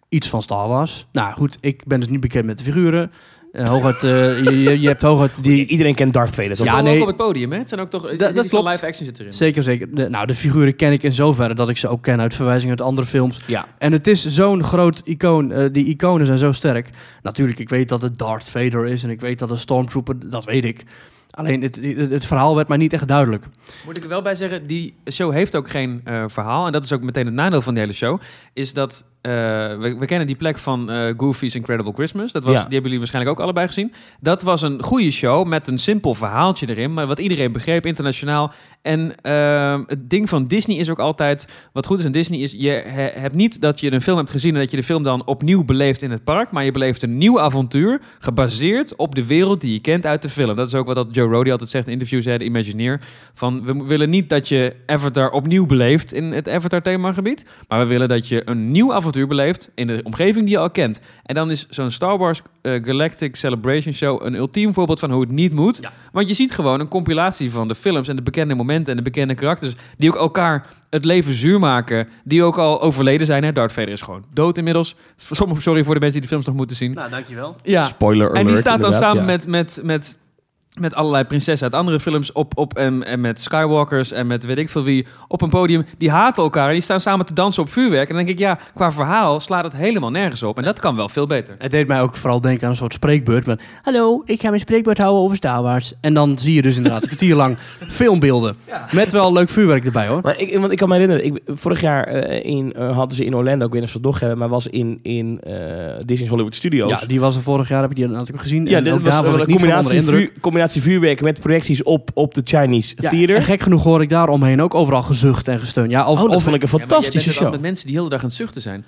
iets van Star Wars. Nou goed, ik ben dus niet bekend met de figuren. Eh, hooguit, eh, je, je, hebt hooguit die... Iedereen kent Darth Vader. toch? Ja, nee. ook op het podium, hè? Het zijn ook toch... Dat- Dat, klopt. live action zit erin. Zeker, zeker. De, nou, de figuren ken ik in zoverre dat ik ze ook ken uit verwijzingen uit andere films. Ja. En het is zo'n groot icoon. eh, die iconen zijn zo sterk. Natuurlijk, ik weet dat het Darth Vader is en ik weet dat het Stormtrooper, dat weet ik. Alleen het, het, het verhaal werd mij niet echt duidelijk. Moet ik er wel bij zeggen, die show heeft ook geen eh, verhaal. En dat is ook meteen het nadeel van die hele show. Is dat, eh, we, we kennen die plek van eh, Goofy's Incredible Christmas. Dat was, Ja. Die hebben jullie waarschijnlijk ook allebei gezien. Dat was een goede show met een simpel verhaaltje erin. Maar wat iedereen begreep, internationaal. En ehm, het ding van Disney is ook altijd, wat goed is aan Disney is, je he- hebt niet dat je een film hebt gezien en dat je de film dan opnieuw beleeft in het park. Maar je beleeft een nieuw avontuur gebaseerd op de wereld die je kent uit de film. Dat is ook wat dat Joe Roddy altijd zegt in interviews, hè, de Imagineer. Van, we willen niet dat je Avatar opnieuw beleeft in het Avatar themagebied. Maar we willen dat je een nieuw avontuur beleeft in de omgeving die je al kent. En dan is zo'n Star Wars eh, Galactic Celebration Show een ultiem voorbeeld van hoe het niet moet. Ja. Want je ziet gewoon een compilatie van de films en de bekende momenten en de bekende karakters. Die ook elkaar het leven zuur maken. Die ook al overleden zijn. Hè? Darth Vader is gewoon dood inmiddels. Sorry voor de mensen die de films nog moeten zien. Nou, dankjewel. Ja. Spoiler alert. En die staat dan samen ja. met, met, met, met allerlei prinsessen uit andere films op, op en, en met Skywalkers en met weet ik veel wie op een podium. Die haten elkaar en die staan samen te dansen op vuurwerk. En dan denk ik, ja, qua verhaal slaat het helemaal nergens op. En dat kan wel veel beter. Het deed mij ook vooral denken aan een soort spreekbeurt. Met, Hallo, ik ga mijn spreekbeurt houden over Star Wars. En dan zie je dus inderdaad een kwartier lang filmbeelden. Met wel leuk vuurwerk erbij hoor. Maar ik, want ik kan me herinneren, ik, vorig jaar eh, in, eh, hadden ze in Orlando, ik weet niet of ze het nog hebben, maar was in, in eh, Disney's Hollywood Studios. Ja, die was er vorig jaar, heb ik die natuurlijk gezien. Ja, en dit ook was, was een combinatie, vuur, combinatie vuurwerk met projecties op, op de Chinese Ja, theater. en gek genoeg hoor ik daar omheen ook overal gezucht en gesteund. Ja, of, oh, dat of, vond ik een Ja, maar fantastische show. met mensen die de hele dag aan het zuchten zijn.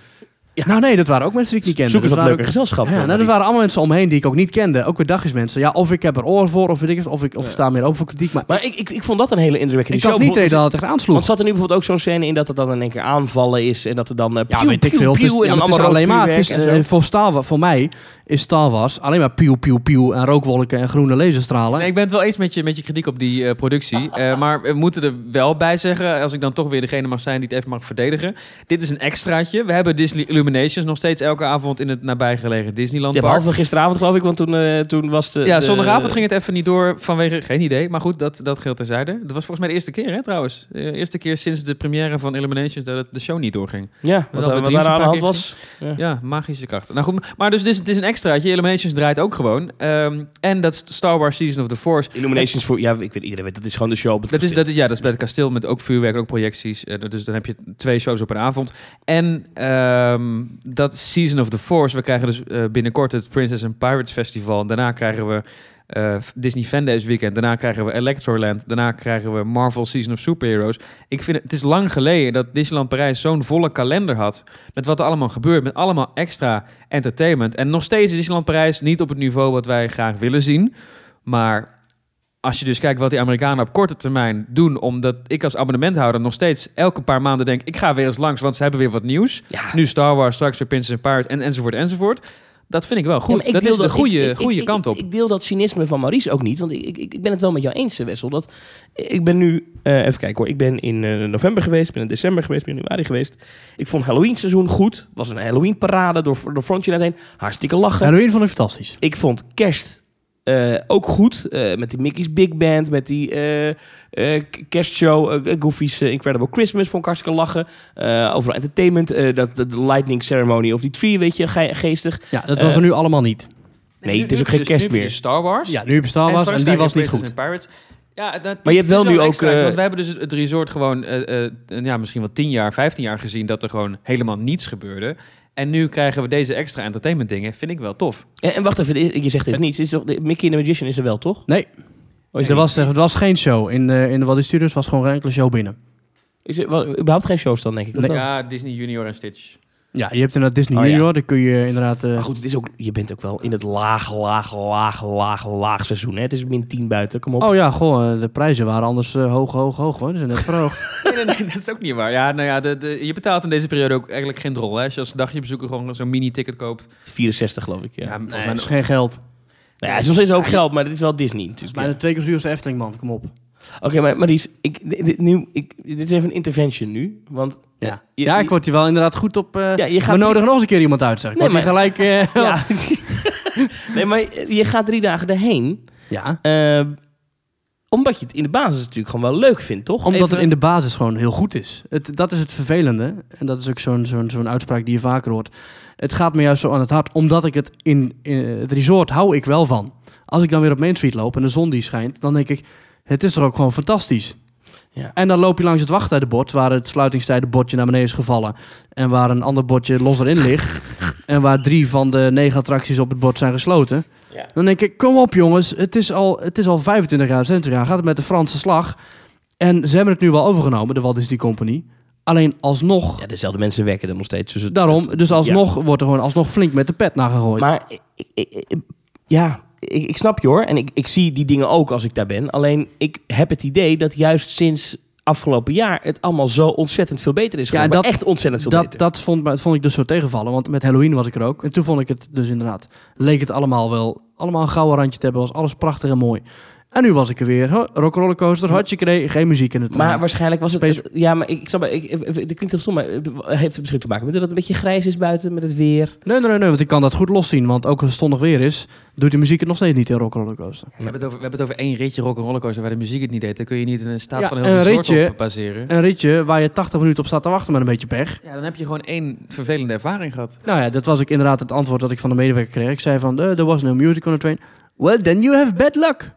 Nou nee, dat waren ook mensen die ik niet kende. Zoek eens Dat wat leuke ook- gezelschap. Ja, nou, er Maurice. waren allemaal mensen omheen die ik ook niet kende. Ook weer dagjesmensen. Ja, of ik heb er oor voor, of weet ik het, of ik of Ja. sta meer open voor kritiek. Maar, Maar ik, ik, ik vond dat een hele indrukwekkende ik show. niet weten Bijvoorbeeld- dat het echt aansloeg. Want zat er nu bijvoorbeeld ook zo'n scène in dat het dan in één keer aanvallen is en dat er dan uh, Ja, weet ik veel. Het is, en ja, dan allemaal alleen maar, het is, eh, voor, Star, Wa- voor mij is Star Wars alleen maar pieuw, pieuw, pieuw en rookwolken en groene laserstralen. Nee, ik ben het wel eens met je, met je kritiek op die eh, productie. Eh, maar we moeten er wel bij zeggen, als ik dan toch weer degene mag zijn die het even mag verdedigen. Dit is een extraatje. We hebben Disney Illumination Illuminations nog steeds elke avond in het nabijgelegen Disneyland Ja, behalve gisteravond geloof ik, want toen, eh, toen was de... Ja, de- zondagavond ging het even niet door vanwege... Geen idee, maar goed, dat, dat geldt terzijde. Dat was volgens mij de eerste keer, hè, trouwens. De eerste keer sinds de première van Illuminations dat het de show niet doorging. Ja, wat, Wel, wat daar aan de hand was. Ja. Ja, magische krachten. Nou goed, maar dus dit is, het is een extraatje. Illuminations draait ook gewoon. Ehm, en dat is Star Wars Season of the Force. Illuminations voor... Ja, ik weet iedereen weet, dat is gewoon de show. op het Dat is, dat is, ja, dat is bij het kasteel met ook vuurwerk, ook projecties. Eh, dus dan heb je twee shows op een avond. En ehm, dat Season of the Force. We krijgen dus eh, binnenkort het Princess and Pirates Festival. Daarna krijgen we eh, Disney Fan Days Weekend. Daarna krijgen we Electroland. Daarna krijgen we Marvel Season of Superheroes. Ik vind het, het is lang geleden dat Disneyland Parijs zo'n volle kalender had. Met wat er allemaal gebeurt. Met allemaal extra entertainment. En nog steeds is Disneyland Parijs niet op het niveau wat wij graag willen zien. Maar als je dus kijkt wat die Amerikanen op korte termijn doen, omdat ik als abonnementhouder nog steeds elke paar maanden denk, ik ga weer eens langs, want ze hebben weer wat nieuws. Ja, Nu Star Wars, straks weer Princess and Pirates en enzovoort enzovoort. Dat vind ik wel goed. ik dat is de goede, ik- goede ik- kant op. Ik, ik deel dat cynisme van Maurice ook niet. Want ik, ik, ik ben het wel met jou eens, Wessel. Dat, ik ben nu... eh, even kijken hoor. Ik ben in eh, november geweest. Ik ben in december geweest. Ik ben in januari geweest. Ik vond Halloween seizoen goed. was een Halloween parade door, door Frontje heen. Hartstikke lachen. Halloween vond ik fantastisch. Ik vond kerst eh, ook goed. eh, met die Mickey's Big Band. Met die eh, eh, k- kerstshow. eh, Goofy's eh, Incredible Christmas. Vond ik hartstikke lachen. Eh, overal entertainment. eh, dat, dat, de lightning ceremony of die tree, weet je. ge- geestig. Ja, dat was Eh, er nu allemaal niet. Nee, het is ook geen Dus kerst meer. dus Star Wars. Ja, nu heb je Star Wars en, die was niet goed. Pirates. Ja, dat Maar je hebt wel nu ook, extra's, eh, want we hebben dus het- resort gewoon, eh, eh, ja, misschien wel 10 jaar, 15 jaar gezien dat er gewoon helemaal niets gebeurde. En nu krijgen we deze extra entertainment dingen. Vind ik wel tof. En, en wacht even, je zegt er is niets. Is toch, de Mickey and the Magician is er wel, toch? Nee, Oh, is er was, er was geen show. In, de in de Walt Disney Studios was gewoon geen enkele show binnen. Is er wel, überhaupt geen shows dan, denk ik? Ja, Disney Junior en Stitch. Ja, je hebt inderdaad Disney Oh, ja. Junior. Daar kun je inderdaad... eh, Maar goed, het is ook, je bent ook wel in het laag, laag, laag, laag, laag seizoen. Hè? Het is min 10 buiten, kom op. Oh ja, goh, eh, de prijzen waren anders eh, hoog, hoog, hoog hoor. Die zijn net verhoogd. Nee, nee, nee, dat is ook niet waar. Ja, nou ja, de, de, je betaalt in deze periode ook eigenlijk geen drol. Hè? Als je als dagjebezoeker gewoon zo'n mini-ticket koopt. 64 geloof ik, ja. Ja, ja. Nee, dat is geen geld. Nou ja, het is nog steeds ook geld, maar dit is wel Disney. Het is natuurlijk, bijna ja. twee keer zo duur als de Efteling, man. Kom op. Oké, maar Maries, ik, dit, dit- nu, ik, dit is even een intervention nu. Want Ja, je- ja ik word hier wel inderdaad goed op... eh Ja, je gaat we nodigen nog eens een keer iemand uit, zeg. Ik Nee, hier gelijk... eh, Ja. nee, maar je gaat drie dagen erheen. ja. eh, omdat je het in de basis natuurlijk gewoon wel leuk vindt, toch? Omdat Even- het in de basis gewoon heel goed is. Het, dat is het vervelende. En dat is ook zo'n zo'n zo'n uitspraak die je vaker hoort. Het gaat me juist zo aan het hart. Omdat ik het in, in het resort hou ik wel van. Als ik dan weer op Main Street loop en de zon die schijnt... dan denk ik, het is er ook gewoon fantastisch. Ja. En dan loop je langs het wachttijdenbord... waar het sluitingstijdenbordje naar beneden is gevallen... en waar een ander bordje los erin ligt... en waar drie van de negen attracties op het bord zijn gesloten... Ja. Dan denk ik, kom op jongens, het is al, het is al 25 jaar, 20 jaar, gaat het met de Franse slag. En ze hebben het nu wel overgenomen, de Walt Disney Company. Alleen alsnog, Ja, dezelfde mensen werken er nog steeds. Dus het- daarom, dus ja. alsnog wordt er gewoon alsnog flink met de pet nagegooid. Maar ik, ik- ik- ja, ik, ik snap je hoor. En ik, ik zie die dingen ook als ik daar ben. Alleen ik heb het idee dat juist sinds afgelopen jaar het allemaal zo ontzettend veel beter is Ja, geworden. dat- Maar echt ontzettend veel dat, beter. dat vond, dat vond ik dus zo tegenvallen, want met Halloween was ik er ook. En toen vond ik het dus inderdaad, leek het allemaal wel, allemaal een gouden randje te hebben, was alles prachtig en mooi. En nu was ik er weer, huh, rock'n'roller coaster, hartje idee, geen muziek in het maar eh, waarschijnlijk was het... Space- het- ja, maar ik, ik snap... Ik, ik, dit klinkt heel stom, maar het heeft misschien te maken met dat het een beetje grijs is buiten met het weer. Nee, nee, nee, nee, want ik kan dat goed loszien, want ook als het zonnig weer is, doet de muziek het nog steeds niet in rock'n'roller coaster. We hebben, het over, we hebben het over één ritje rock rollercoaster waar de muziek het niet deed. Dan kun je niet in een staat Ja, van heel een resort ritje- op baseren. Een ritje waar je 80 minuten op staat te wachten met een beetje pech. Ja, dan heb je gewoon één vervelende ervaring gehad. Nou ja, dat was ook inderdaad het antwoord dat ik van de medewerker kreeg. Ik zei van, eh, there was no music on the train. Well, then you have bad luck.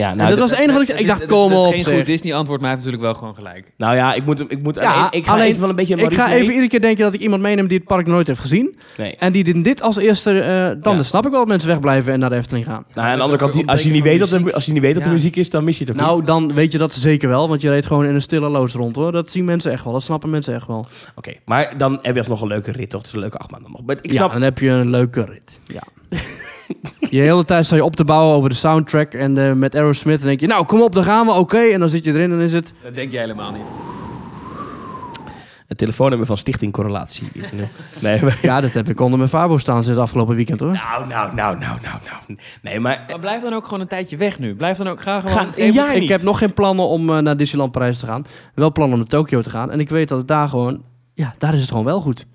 Ja, Nou, dat was het enige wat ik... Ik dacht, is- kom het is op geen zeg. goed Disney antwoord, maar hij heeft natuurlijk wel gewoon gelijk. nou ja, ik moet, hem- ik moet Ja, alleen, ik ga alleen- even wel een beetje... Ik ga mee. even iedere keer denken dat ik iemand meeneem die het park nooit heeft gezien. Nee. En die dit- dit als eerste... eh, dan Ja. snap ik wel dat mensen wegblijven en naar de Efteling gaan. Nou, aan de andere kant, die- als je niet weet dat er, als je niet weet dat er muziek is, dan mis je het ook Nou, niet. dan weet je dat zeker wel. Want je reed gewoon in een stille loods rond hoor. Dat zien mensen echt wel. Dat snappen mensen echt wel. Oké, maar dan heb je alsnog een leuke rit, toch? Het is een leuke achtbaan dan nog. Maar ik ja, snap... dan heb je een leuke rit. Ja. je hele tijd sta je op te bouwen over de soundtrack. En eh, met Aerosmith dan denk je... Nou, kom op, dan gaan we. Oké. En dan zit je erin en dan is het... Dat denk jij helemaal niet. Het telefoonnummer van Stichting Correlatie is nu... Nee, maar... Ja, dat heb ik onder mijn Fabo staan sinds afgelopen weekend hoor. Nou, nou, nou, nou, nou, nou. Nee, maar... Maar blijf dan ook gewoon een tijdje weg nu. Blijf dan ook graag gewoon... Ga- geef- een jaar ik heb nog geen plannen om eh, naar Disneyland Parijs te gaan. Wel plannen om naar Tokio te gaan. En ik weet dat het daar gewoon... Ja, daar is het gewoon wel goed.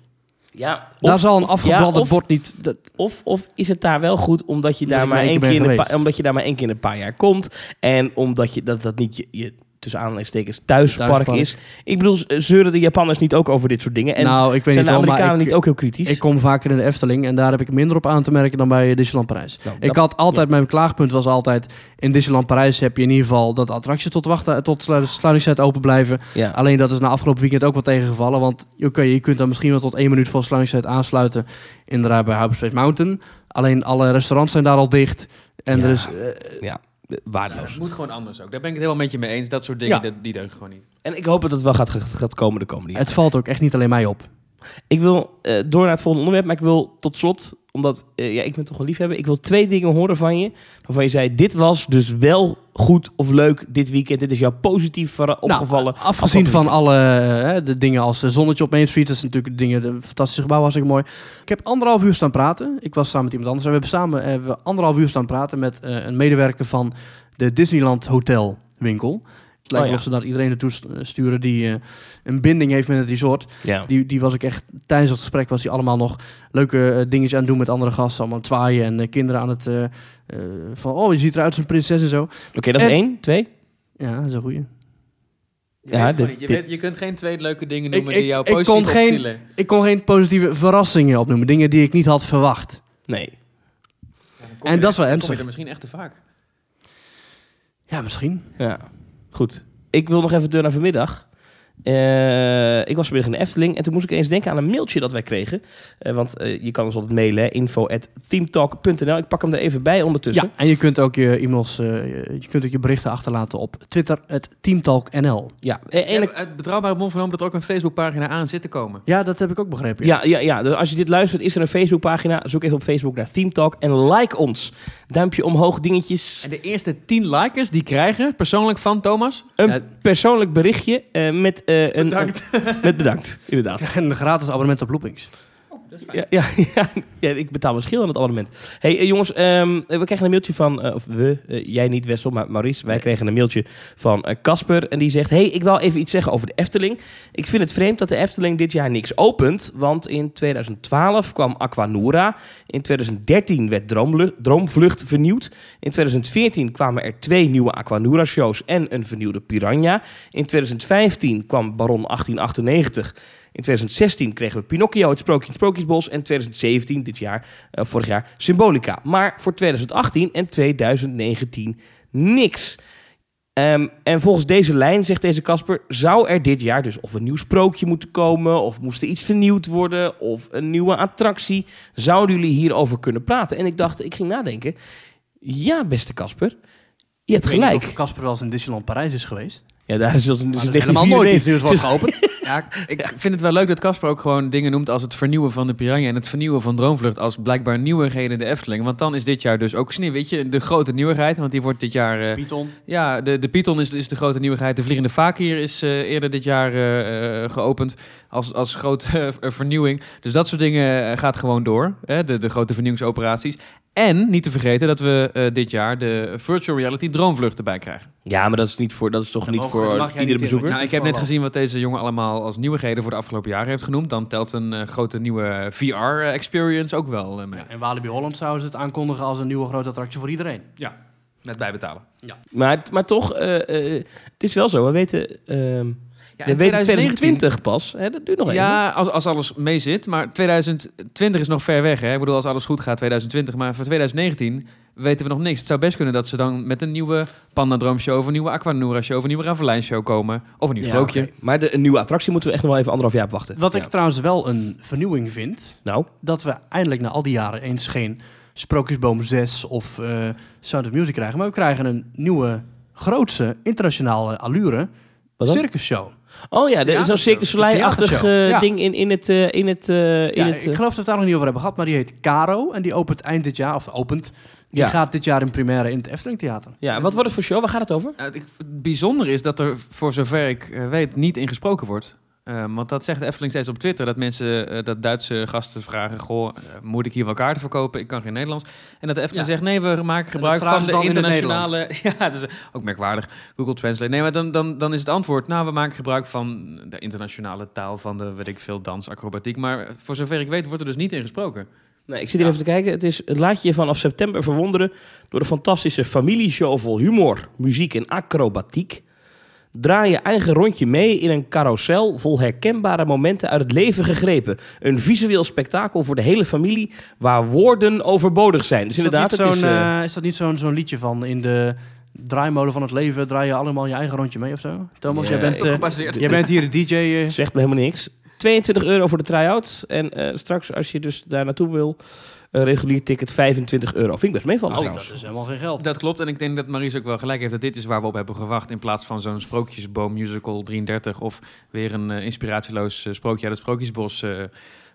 Ja, Daar of- zal een of- afgebrand ja, of, bord niet... Dat, Of, of is het daar wel goed omdat je, Omdat daar maar één keer in een geweest. paar, omdat je daar maar één keer in een paar jaar komt. En omdat je, dat, dat niet je, je tussen aanhalingstekens thuispark, Thuispark. is. Ik bedoel, z- zeuren de Japanners niet ook over dit soort dingen? En nou, ik weet zijn niet de wel, Amerikanen ik, niet ook heel kritisch? ik kom vaker in de Efteling en daar heb ik minder op aan te merken dan bij Disneyland Parijs. Nou, Ik dat- had altijd, mijn klaagpunt was altijd, in Disneyland Parijs heb je in ieder geval dat de attracties tot, wachten, tot slu- sluitingstijd open blijven. ja. Alleen dat is na afgelopen weekend ook wel tegengevallen, want oké, je kunt dan misschien wel tot één minuut voor sluitingstijd aansluiten, inderdaad bij Hyperspace Mountain. Alleen alle restaurants zijn daar al dicht en Ja. er is... eh, ja, waardeloos. Het moet gewoon anders ook. Daar ben ik het helemaal met je mee eens. Dat soort dingen, Ja. dat- die deugen gewoon niet. En ik hoop dat het wel gaat, gaat komen de komende jaren. het valt ook echt niet alleen mij op. Ik wil eh, door naar het volgende onderwerp, maar ik wil tot slot, omdat eh, ja, ik ben toch een liefhebber, ik wil twee dingen horen van je. Waarvan je zei, dit was dus wel goed of leuk dit weekend. Dit is jou positief verra- opgevallen. Nou, afgezien van alle eh, de dingen als zonnetje op Main Street, dat is natuurlijk de dingen, de fantastische gebouw was ik mooi. Ik heb anderhalf uur staan praten. Ik was samen met iemand anders en we hebben samen hebben anderhalf uur staan praten met een medewerker van de Disneyland Hotel winkel. Het lijkt Oh, wel ja. of ze daar iedereen naartoe st- sturen die eh, een binding heeft met het resort. Ja. Die, die was ik echt, tijdens het gesprek was hij allemaal nog leuke eh, dingetjes aan het doen met andere gasten. Allemaal zwaaien en eh, kinderen aan het, eh, eh, van oh je ziet eruit als een prinses en zo. Oké, dat is En- één. Twee? Ja, dat is een goeie. Je, Ja, weet gewoon dit- niet. je, weet- je kunt geen twee leuke dingen noemen ik- die jou ik kon positief geen- opvielen. Ik kon geen positieve verrassingen opnoemen. Dingen die ik niet had verwacht. Nee. Ja, En dat is wel er- dan ernstig. kom je er misschien echt te vaak. Ja, misschien. Ja, goed. Ik wil nog even door naar vanmiddag. Eh, ik was vanmiddag in de Efteling en toen moest ik eens denken aan een mailtje dat wij kregen. Eh, want eh, je kan ons altijd mailen, hè, info at themetalk.nl. Ik pak hem er even bij ondertussen. Ja, en je kunt ook je e-mails, eh, je kunt ook je berichten achterlaten op Twitter, het teamtalknl. Ja, en ik- uit betrouwbare bron vernomen dat er ook een Facebookpagina aan zit te komen. Ja, dat heb ik ook begrepen. ja, ja, ja. Dus als je dit luistert, is er een Facebookpagina. Zoek even op Facebook naar Theme Talk en like ons. Duimpje omhoog, dingetjes. En de eerste 10 likers die krijgen, persoonlijk van Thomas. Een Ja. persoonlijk berichtje eh, met een... Bedankt. met bedankt, inderdaad. En een gratis abonnement op Loopings. Ja, ja, ja, ja, ik betaal een schil aan het abonnement. hey, eh, jongens, ehm, we kregen een mailtje van, eh, of we, eh, jij niet Wessel, maar Maurice. Wij kregen een mailtje van eh, Casper en die zegt... hey, ik wil even iets zeggen over de Efteling. Ik vind het vreemd dat de Efteling dit jaar niks opent, want in 2012 kwam Aquanura. In 2013 werd Droomlu- Droomvlucht vernieuwd. In 2014 kwamen er twee nieuwe Aquanura-shows en een vernieuwde Piranha. In 2015 kwam Baron 1898... In 2016 kregen we Pinocchio, het sprookje in het Sprookjesbos. En 2017, dit jaar, eh, vorig jaar, Symbolica. Maar voor 2018 en 2019 niks. Ehm, en volgens deze lijn, zegt deze Casper, zou er dit jaar dus of een nieuw sprookje moeten komen, of moest er iets vernieuwd worden, of een nieuwe attractie. Zouden jullie hierover kunnen praten? En ik dacht, ik ging nadenken. Ja, beste Casper, je hebt gelijk. of Casper wel eens in Disneyland Parijs is geweest. Ja, daar is is helemaal nooit iets nieuws wordt 1994 geopend. Ja, ik vind het wel leuk dat Casper ook gewoon dingen noemt als het vernieuwen van de Piranha en het vernieuwen van Droomvlucht als blijkbaar nieuwigheden in de Efteling. Want dan is dit jaar dus ook Sneeuwwitje de grote nieuwigheid, want die wordt dit jaar... eh, Python. ja, de, de Python is, is de grote nieuwigheid. De Vliegende Fakir is eh, eerder dit jaar eh, geopend als, als grote eh, vernieuwing. Dus dat soort dingen eh, gaat gewoon door, hè, de, de grote vernieuwingsoperaties. En niet te vergeten dat we eh, dit jaar de virtual reality droomvlucht erbij krijgen. Ja, maar dat is, niet voor, dat is toch niet voor iedere niet bezoeker? Nou, ik heb net gezien wat deze jongen allemaal als nieuwigheden voor de afgelopen jaren heeft genoemd. Dan telt een grote nieuwe VR-experience ook wel eh, mee. Ja, en Walibi Holland zouden ze het aankondigen als een nieuwe grote attractie voor iedereen. Met bijbetalen. Maar, maar toch, eh, eh, het is wel zo. We weten, ehm Ja, we weten 2020 pas. Hè, dat duurt nog even. Ja, als, als alles mee zit. Maar 2020 is nog ver weg. Hè? Ik bedoel, als alles goed gaat, 2020. Maar voor 2019 weten we nog niks. Het zou best kunnen dat ze dan met een nieuwe Panda Droom Show... of een nieuwe Aquanura Show of een nieuwe Ravelijn Show komen. Of een nieuw Ja, sprookje. Maar de, een nieuwe attractie moeten we echt nog wel even anderhalf jaar op wachten. Wat Ja. ik trouwens wel een vernieuwing vind, Nou, dat we eindelijk na al die jaren eens geen Sprookjesboom 6 of eh Sound of Music krijgen. Maar we krijgen een nieuwe, grootse, internationale allure wat dan? Oh ja, er is zo'n. Cirque du Soleil-achtig ding in, in het... eh, in het, eh, in Ja, het ik eh, geloof dat we het daar nog niet over hebben gehad, maar die heet Caro. En die opent eind dit jaar, of opent, die Ja. gaat dit jaar in première in het Efteling Theater. ja, wat wordt het voor show? Waar gaat het over? Uh, ik, het bijzondere is dat er, voor zover ik weet, niet in gesproken wordt. Ehm, want dat zegt de Efteling steeds op Twitter. Dat mensen, eh, dat Duitse gasten vragen... Goh, eh, moet ik hier wel kaarten verkopen? Ik kan geen Nederlands. En dat de Efteling Ja. zegt... Nee, we maken gebruik van de in internationale... ja, het is ook merkwaardig. Google Translate. Nee, maar dan, dan, dan is het antwoord... Nou, we maken gebruik van de internationale taal... van de, weet ik veel, dans, acrobatiek. Maar voor zover ik weet wordt er dus niet in gesproken. Nee, ik zit hier even te kijken. Het is, laat je je vanaf september verwonderen door de fantastische familieshow vol humor, muziek en acrobatiek. Draai je eigen rondje mee in een carousel vol herkenbare momenten uit het leven gegrepen. Een visueel spektakel voor de hele familie waar woorden overbodig zijn. Dus Is dat inderdaad, niet het is, zo'n, eh, eh, is dat niet zo'n zo'n liedje van in de draaimolen van het leven draai je allemaal je eigen rondje mee of zo? Thomas, jij, bent, jij bent hier de DJ. zegt me helemaal niks. 22 euro voor de try-out. En eh, straks, als je dus daar naartoe wil, een regulier ticket 25 euro. Vind ik best meevallen oh, trouwens. dat is helemaal geen geld. Dat klopt. En ik denk dat Maries ook wel gelijk heeft dat dit is waar we op hebben gewacht. In plaats van zo'n sprookjesboom musical 33 of weer een eh, inspiratieloos eh, sprookje uit het Sprookjesbos. eh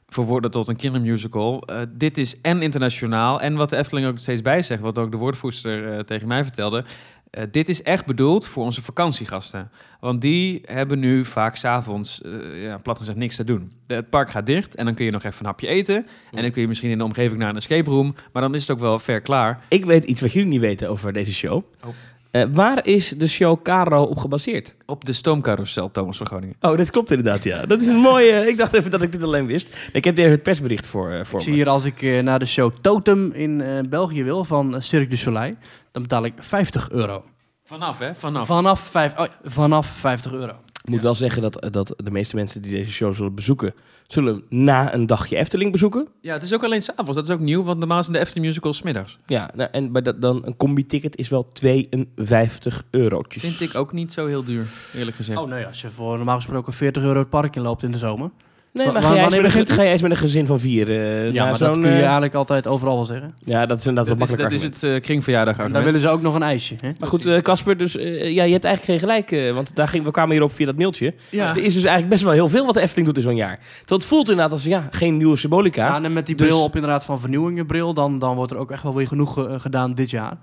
verwoorden tot een kindermusical. Eh, dit is en internationaal. En wat de Efteling ook steeds bij zegt, wat ook de woordvoerster tegen mij vertelde. Eh, dit is echt bedoeld voor onze vakantiegasten. Want die hebben nu vaak s'avonds, uh, ja, plat gezegd, niks te doen. De, het park gaat dicht en dan kun je nog even een hapje eten. En dan kun je misschien in de omgeving naar een escape room. Maar dan is het ook wel ver klaar. Ik weet iets wat jullie niet weten over deze show. Oh. Eh, waar is de show Caro op gebaseerd? Op de stoomcarousel, Thomas van Groningen. Oh, dat klopt inderdaad, ja. Dat is een mooie... ik dacht even dat ik dit alleen wist. Ik heb hier even het persbericht voor, eh, voor Ik zie me. hier als ik eh, naar de show Totem in eh, België wil van Cirque du Soleil, dan betaal ik 50 euro. Vanaf, hè? Vanaf. Vanaf, vijf, oh, vanaf 50 euro. Ik moet wel zeggen dat, dat de meeste mensen die deze show zullen bezoeken... zullen na een dagje Efteling bezoeken. Ja, het is ook alleen s'avonds. Dat is ook nieuw, want normaal zijn de Efteling musicals middags. Ja, nou, en bij dat, dan een combi-ticket is wel 52 eurotjes. Vind ik ook niet zo heel duur, eerlijk gezegd. Oh nee, als je voor normaal gesproken 40 euro het park inloopt in de zomer. Nee, maar ga jij, eens wanneer met een, begint ga jij eens met een gezin van vier eh, ja, naar maar dat zo'n, kun je eh, eigenlijk altijd overal wel zeggen. Ja, dat is inderdaad dat wel makkelijk dat is het eh, kringverjaardag argument. willen ze ook nog een ijsje. Hè? Maar goed, eh, Casper, dus ja, je hebt eigenlijk geen gelijk. eh, want daar ging, we kwamen hierop via dat mailtje. Ja. Er is dus eigenlijk best wel heel veel wat de Efteling doet in zo'n jaar. Terwijl het voelt inderdaad als ja, geen nieuwe symbolica. Ja, en met die Dus- bril op inderdaad van vernieuwingenbril, dan, dan wordt er ook echt wel weer genoeg gedaan dit jaar.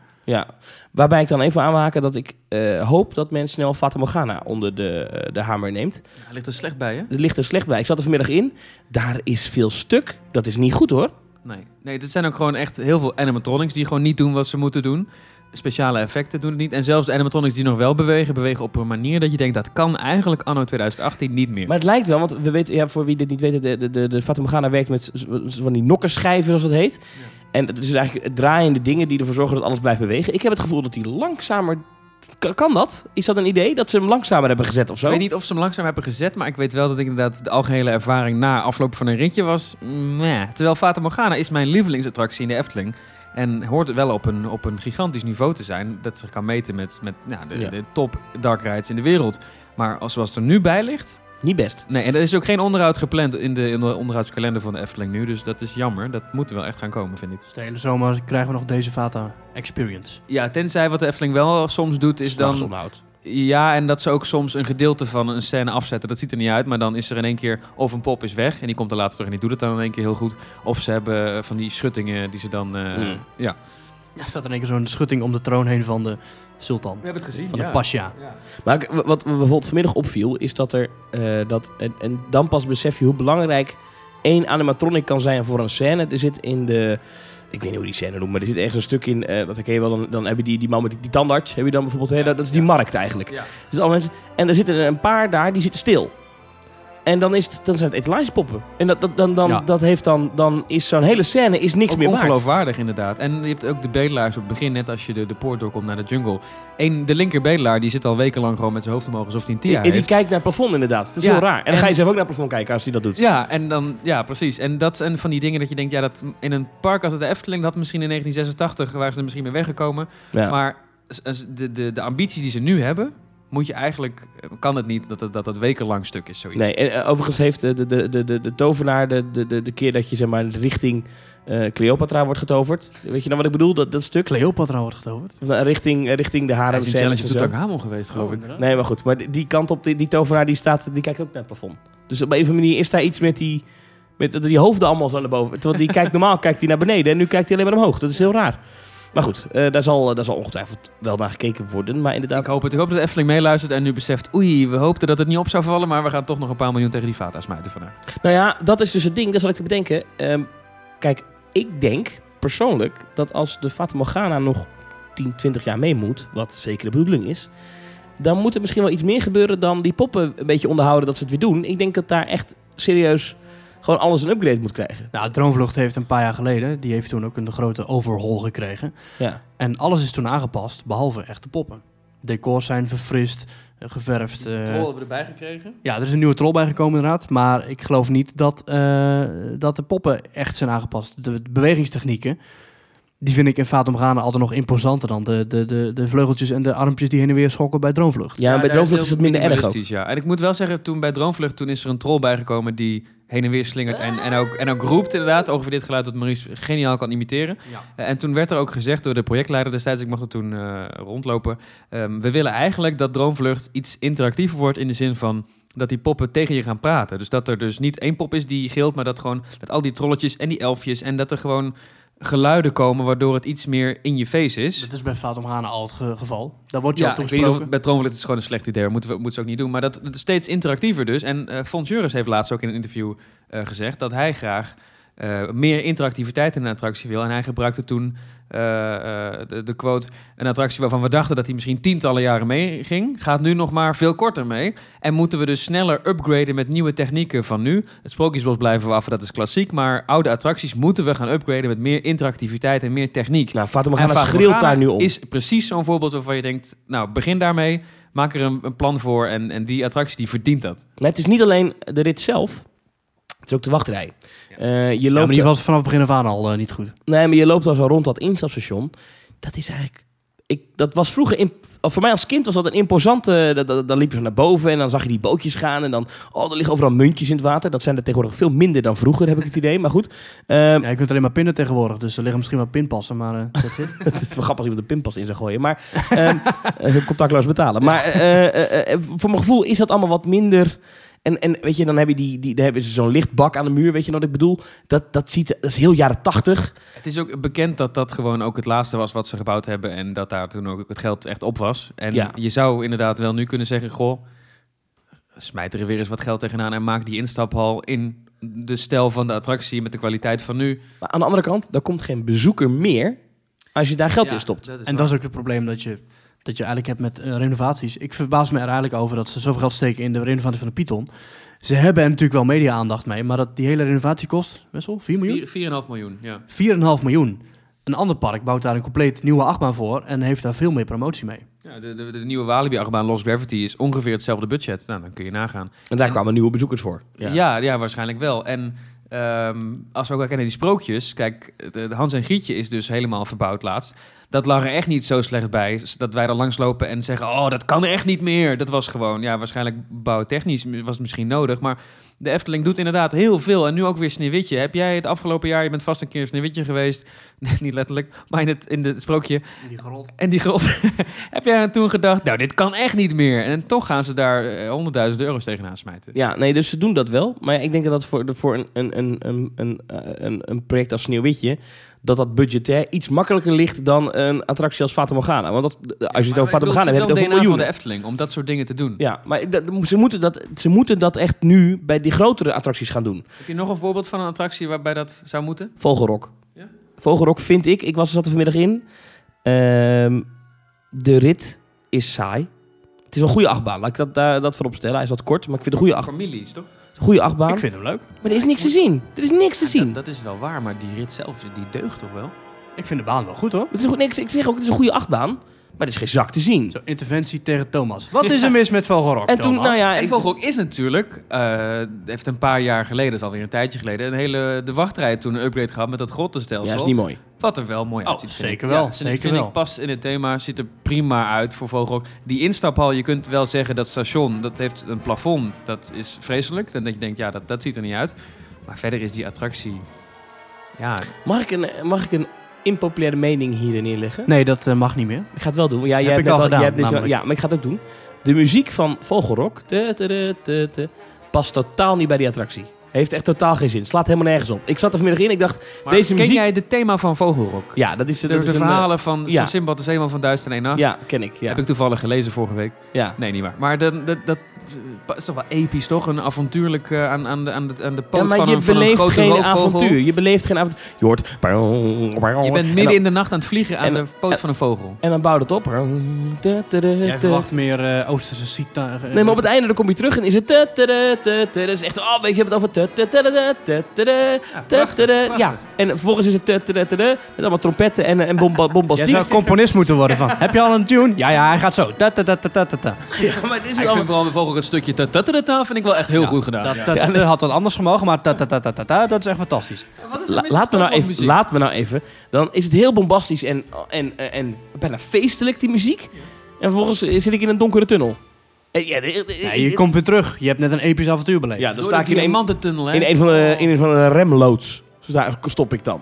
Waarbij ik dan even aan wil haken dat ik eh, hoop dat men snel Fata Morgana onder de, eh, de hamer neemt. Hij ligt er slecht bij, hè? Er ligt er slecht bij. Ik zat er vanmiddag in. Daar is veel stuk. Dat is niet goed hoor. Nee. Nee, dit zijn ook gewoon echt heel veel animatronics die gewoon niet doen wat ze moeten doen. Speciale effecten doen het niet. En zelfs de animatronics die nog wel bewegen, bewegen op een manier dat je denkt dat kan eigenlijk anno 2018 niet meer. Maar het lijkt wel, want we weten, ja, voor wie dit niet weet, de, de, de, de Fata Morgana werkt met van die nokkenschijven, zoals het heet. En het is eigenlijk het draaiende dingen die ervoor zorgen dat alles blijft bewegen. Ik heb het gevoel dat die langzamer... Kan, dat? Is dat een idee? Dat ze hem langzamer hebben gezet of zo? Ik weet niet of ze hem langzaam hebben gezet, maar ik weet wel dat ik inderdaad de algehele ervaring na afloop van een ritje was. meh. Terwijl Fata Morgana is mijn lievelingsattractie in de Efteling. En hoort wel op een, op een gigantisch niveau te zijn. Dat zich kan meten met, met nou, de, Ja. de top dark rides in de wereld. Maar als, zoals het er nu bij ligt. Niet best. Nee, en er is ook geen onderhoud gepland in de, in de onderhoudskalender van de Efteling nu. Dus dat is jammer. Dat moet er wel echt gaan komen, vind ik. Dus de hele zomer krijgen we nog deze Vata Experience. Ja, tenzij wat de Efteling wel soms doet, is dan. Ja, en dat ze ook soms een gedeelte van een scène afzetten. Dat ziet er niet uit, maar dan is er in één keer of een pop is weg en die komt er later terug en die doet het dan in één keer heel goed. Of ze hebben eh, van die schuttingen die ze dan. Mm. Ja. Ja, staat er in één keer zo'n schutting om de troon heen van de sultan. We hebben het gezien. Van de pasja. Maar ik- wat me bijvoorbeeld vanmiddag opviel, is dat er eh, dat. En, en dan pas besef je hoe belangrijk één animatronic kan zijn voor een scène. Er zit in de. Ik weet niet hoe die scène noemt, maar er zit ergens een stuk in. eh, dat ken je wel. Dan, dan heb je die, die man met die, die tandarts. Heb je dan bijvoorbeeld. hè, dat, dat is die ja. markt eigenlijk. Ja. Dus alle mensen, en er zitten er een paar daar die zitten stil. En dan, is het, dan zijn het etalagepoppen. En dat, dat, dan, dan, Ja. dat heeft dan, dan is zo'n hele scène is niks Ook meer waard. ongeloofwaardig inderdaad. En je hebt ook de bedelaars op het begin, net als je de, de poort doorkomt naar de jungle. Eén, de linker bedelaar die zit al wekenlang gewoon met zijn hoofd omhoog alsof hij een tia En die heeft. kijkt naar het plafond inderdaad. Dat is Ja, heel raar. En dan en- ga je zelf ook naar het plafond kijken als hij dat doet. Ja, en dan, ja, precies. En dat zijn van die dingen dat je denkt, ja, dat in een park als het de Efteling, dat misschien in 1986 waren ze er misschien mee weggekomen. Ja. Maar s- s- de, de, de ambities die ze nu hebben, moet je eigenlijk, kan het niet dat het, dat het wekenlang stuk is, zoiets. Nee, en eh, overigens heeft de, de, de, de, de tovenaar de, de, de, de keer dat je zeg maar richting eh, Cleopatra wordt getoverd. Weet je nou wat ik bedoel? Dat, dat stuk? Cleopatra wordt getoverd. Eh, Richting, richting de Hij harem is in scènes Challenge en to zo. Hamel geweest, geloof ik. Nee, maar goed. Maar die- die kant op, die, die tovenaar die staat, die kijkt ook naar het plafond. Dus op een of andere manier is daar iets met die, met dat die hoofden allemaal zo naar boven. Terwijl die kijkt normaal kijkt hij naar beneden en nu kijkt hij alleen maar omhoog. Dat is heel raar. Maar goed, eh, daar, zal, daar zal ongetwijfeld wel naar gekeken worden. Maar inderdaad, Ik hoop het. Ik hoop dat de Efteling meeluistert en nu beseft... Oei, we hoopten dat het niet op zou vallen... maar we gaan toch nog een paar miljoen tegen die Vata smijten vandaag. Nou ja, dat is dus het ding, dat zal ik te bedenken. Ehm, kijk, ik denk persoonlijk dat als de Fata Morgana nog 10, 20 jaar mee moet, wat zeker de bedoeling is, dan moet er misschien wel iets meer gebeuren dan die poppen een beetje onderhouden dat ze het weer doen. Ik denk dat daar echt serieus gewoon alles een upgrade moet krijgen. Nou, Droomvlucht heeft een paar jaar geleden, die heeft toen ook een grote overhaul gekregen. Ja. En alles is toen aangepast, behalve echt de poppen. Decors zijn verfrist, eh, geverfd. eh, hebben we erbij gekregen. ja, er is een nieuwe troll bijgekomen inderdaad. Maar ik geloof niet dat, eh, dat de poppen echt zijn aangepast. De bewegingstechnieken, die vind ik in Morgana altijd nog imposanter dan de, de, de, de vleugeltjes en de armpjes die heen en weer schokken bij Droomvlucht. Ja, bij Droomvlucht is het minder erg ook. Ja. En ik moet wel zeggen, toen bij Droomvlucht toen is er een troll bijgekomen die heen en weer slingert en, en, ook, en ook roept inderdaad. Ongeveer dit geluid dat Maurice geniaal kan imiteren. Ja. Eh, En toen werd er ook gezegd door de projectleider destijds, ik mocht er toen eh, rondlopen. ehm, we willen eigenlijk dat Droomvlucht iets interactiever wordt in de zin van dat die poppen tegen je gaan praten. Dus dat er dus niet één pop is die gilt, maar dat gewoon dat al die trolletjes en die elfjes en dat er gewoon geluiden komen waardoor het iets meer in je face is. Dat is bij Fata Morgana al het ge- geval. Daar wordt je Ja, ik weet niet of toegesproken. het bij is gewoon een slecht idee. Dat moeten we moeten ze ook niet doen. Maar dat is steeds interactiever dus. En eh Fons Juris heeft laatst ook in een interview eh, gezegd dat hij graag eh, meer interactiviteit in een attractie wil. En hij gebruikte toen eh, eh, de, de quote: een attractie waarvan we dachten dat hij misschien tientallen jaren mee ging, gaat nu nog maar veel korter mee. En moeten we dus sneller upgraden met nieuwe technieken van nu. Het Sprookjesbos blijven we af, dat is klassiek. Maar oude attracties moeten we gaan upgraden met meer interactiviteit en meer techniek. Nou, Fata En Morgana schreeuwt daar nu om. is precies zo'n voorbeeld waarvan je denkt... nou, begin daarmee, maak er een, een plan voor... En, en die attractie die verdient dat. Maar het is niet alleen de rit zelf, is ook de wachtrij. Eh, je Ja, loopt maar die was vanaf het begin af aan al eh, niet goed. Nee, maar je loopt al zo rond dat instapstation. Dat is eigenlijk... Ik, dat was vroeger... In, of voor mij als kind was dat een imposante... da- Dan liepen ze naar boven en dan zag je die bootjes gaan. En dan... Oh, er liggen overal muntjes in het water. Dat zijn er tegenwoordig veel minder dan vroeger, heb ik het idee. Maar goed. Ehm, Ja, je kunt alleen maar pinnen tegenwoordig, dus er liggen misschien wel pinpassen, maar eh that's it. het is wel grappig als iemand een pinpas in zou gooien. Maar ehm, eh, contactloos betalen. Maar eh, eh, eh, voor mijn gevoel is dat allemaal wat minder... En, en weet je, dan heb je die, die, dan hebben ze zo'n lichtbak aan de muur, weet je wat ik bedoel? Dat, dat, ziet, dat is heel jaren tachtig. Het is ook bekend dat dat gewoon ook het laatste was wat ze gebouwd hebben... en dat daar toen ook het geld echt op was. En Ja. je zou inderdaad wel nu kunnen zeggen... goh, smijt er weer eens wat geld tegenaan... en maak die instaphal in de stijl van de attractie... met de kwaliteit van nu. Maar aan de andere kant, er komt geen bezoeker meer als je daar geld Ja, in stopt. dat En dat is ook het probleem dat je, dat je eigenlijk hebt met eh, renovaties. Ik verbaas me er eigenlijk over dat ze zoveel geld steken in de renovatie van de Python. Ze hebben er natuurlijk wel media-aandacht mee, maar dat die hele renovatie kost, Wessel, 4 miljoen? Vier- 4,5 miljoen, ja. 4,5 miljoen. Een ander park bouwt daar een compleet nieuwe achtbaan voor en heeft daar veel meer promotie mee. ja de, de, de nieuwe Walibi-achtbaan Lost Gravity is ongeveer hetzelfde budget. Nou, dan kun je nagaan. En daar En- kwamen nieuwe bezoekers voor. Ja, ja, waarschijnlijk wel. En ehm, als we ook kennen die sprookjes, kijk, de, de Hans en Grietje is dus helemaal verbouwd laatst. Dat lag er echt niet zo slecht bij, dat wij er langslopen en zeggen, oh, dat kan echt niet meer. Dat was gewoon, ja, waarschijnlijk bouwtechnisch was het misschien nodig, maar de Efteling doet inderdaad heel veel. En nu ook weer Sneeuwwitje. Heb jij het afgelopen jaar, je bent vast een keer Sneeuwwitje geweest, niet letterlijk, maar in het, in het sprookje, Die grot. en die grot. heb jij toen gedacht, nou, dit kan echt niet meer. En toch gaan ze daar eh, honderdduizend euro's tegenaan smijten. Ja, nee, dus ze doen dat wel. Maar ik denk dat dat voor, voor een, een, een, een, een, eh, een, een project als Sneeuwwitje... dat dat budgetair iets makkelijker ligt dan een attractie als Fata Morgana. Want dat, als je het over Fata Morgana hebt, heb je het over van de miljoenen. Efteling om dat soort dingen te doen. Ja, maar dat, ze, moeten dat, ze moeten dat echt nu bij die grotere attracties gaan doen. Heb je nog een voorbeeld van een attractie waarbij dat zou moeten? Vogelrok. Ja? Vogelrok vind ik, ik was zat er vanmiddag in... ehm, de rit is saai. Het is een goede achtbaan, laat ik dat, daar- dat voorop stellen. Hij is wat kort, maar ik vind het een goede, acht, Families, toch? Goede achtbaan. Ik vind hem leuk. Maar er is niks te zien. Er is niks te zien. Dat, dat is wel waar, maar die rit zelf, die deugt toch wel? Ik vind de baan wel goed hoor. Het is een goed, nee, ik, ik zeg ook, het is een goede achtbaan. Maar er is geen zak te zien. Zo, interventie tegen Thomas. Wat is er mis met Vogelrok, En toen, Thomas? nou ja, En Vogelrok is natuurlijk, eh, heeft een paar jaar geleden, dat is alweer een tijdje geleden, een hele, de wachtrij toen een upgrade gehad met dat grottenstelsel. ja, is niet mooi. Wat er wel mooi Oh, uitziet. zeker wel, Ja, zeker vind wel. ik past in het thema, ziet er prima uit voor Vogelrok. Die instaphal, je kunt wel zeggen dat station, dat heeft een plafond, dat is vreselijk. Dan denk je, denkt, ja, dat, dat ziet er niet uit. Maar verder is die attractie, ja, Mag ik een, mag ik een impopulaire mening hierin neerleggen? Nee, dat eh, mag niet meer. Ik ga het wel doen. Ja, jij Heb hebt ik net al gedaan, jij hebt dit ja, maar ik ga het ook doen. De muziek van Vogelrok te, te, te, te, te, past totaal niet bij die attractie. Heeft echt totaal geen zin. Slaat helemaal nergens op. Ik zat er vanmiddag in. Ik dacht, Maar deze ken muziek... jij de thema van Vogelrok? Ja, dat is, De, dat de is een, eh, verhalen van, ja. van Simbad de Zeeman van Duister en één Nacht? Ja, ken ik. Ja. Heb ik toevallig gelezen vorige week. ja. Nee, niet waar. Maar dat, dat, dat dat is toch wel episch, toch? Een avontuurlijk aan, aan, de, aan, de, aan de poot van, je een, geen avontuur. Je beleeft geen avontuur. Je hoort... Je bent midden in de nacht aan het vliegen aan de poot van een vogel. En dan bouwt het op. Jij verwacht meer Oosterse sita. Nee, maar op het einde dan kom je terug en is het... Dat is echt... Oh, weet je, je hebt het over... Ja, en vervolgens is het... Met allemaal trompetten en, en bombastiek. Je zou componist moeten worden van... Heb je al een tune? Ja, ja, hij gaat zo. Ja, maar dit is. Ik vind vogel het stukje ta ta ta ta ta vind ik wel echt heel goed gedaan. Dat, Ja. dat, had wat anders gemogen, maar ta ta ta ta ta ta, dat is echt fantastisch. Wat is La- laat, me nou even, muziek? laat me nou even. Dan is het heel bombastisch en, en, en, en bijna feestelijk, die muziek. En vervolgens zit ik in een donkere tunnel. En Ja, de- de- Ja, je komt weer terug. Je hebt net een episch avontuur beleefd. ja, dan sta ik in een, hè? in een van de, Oh. in een van de remloods. Dus daar stop ik dan.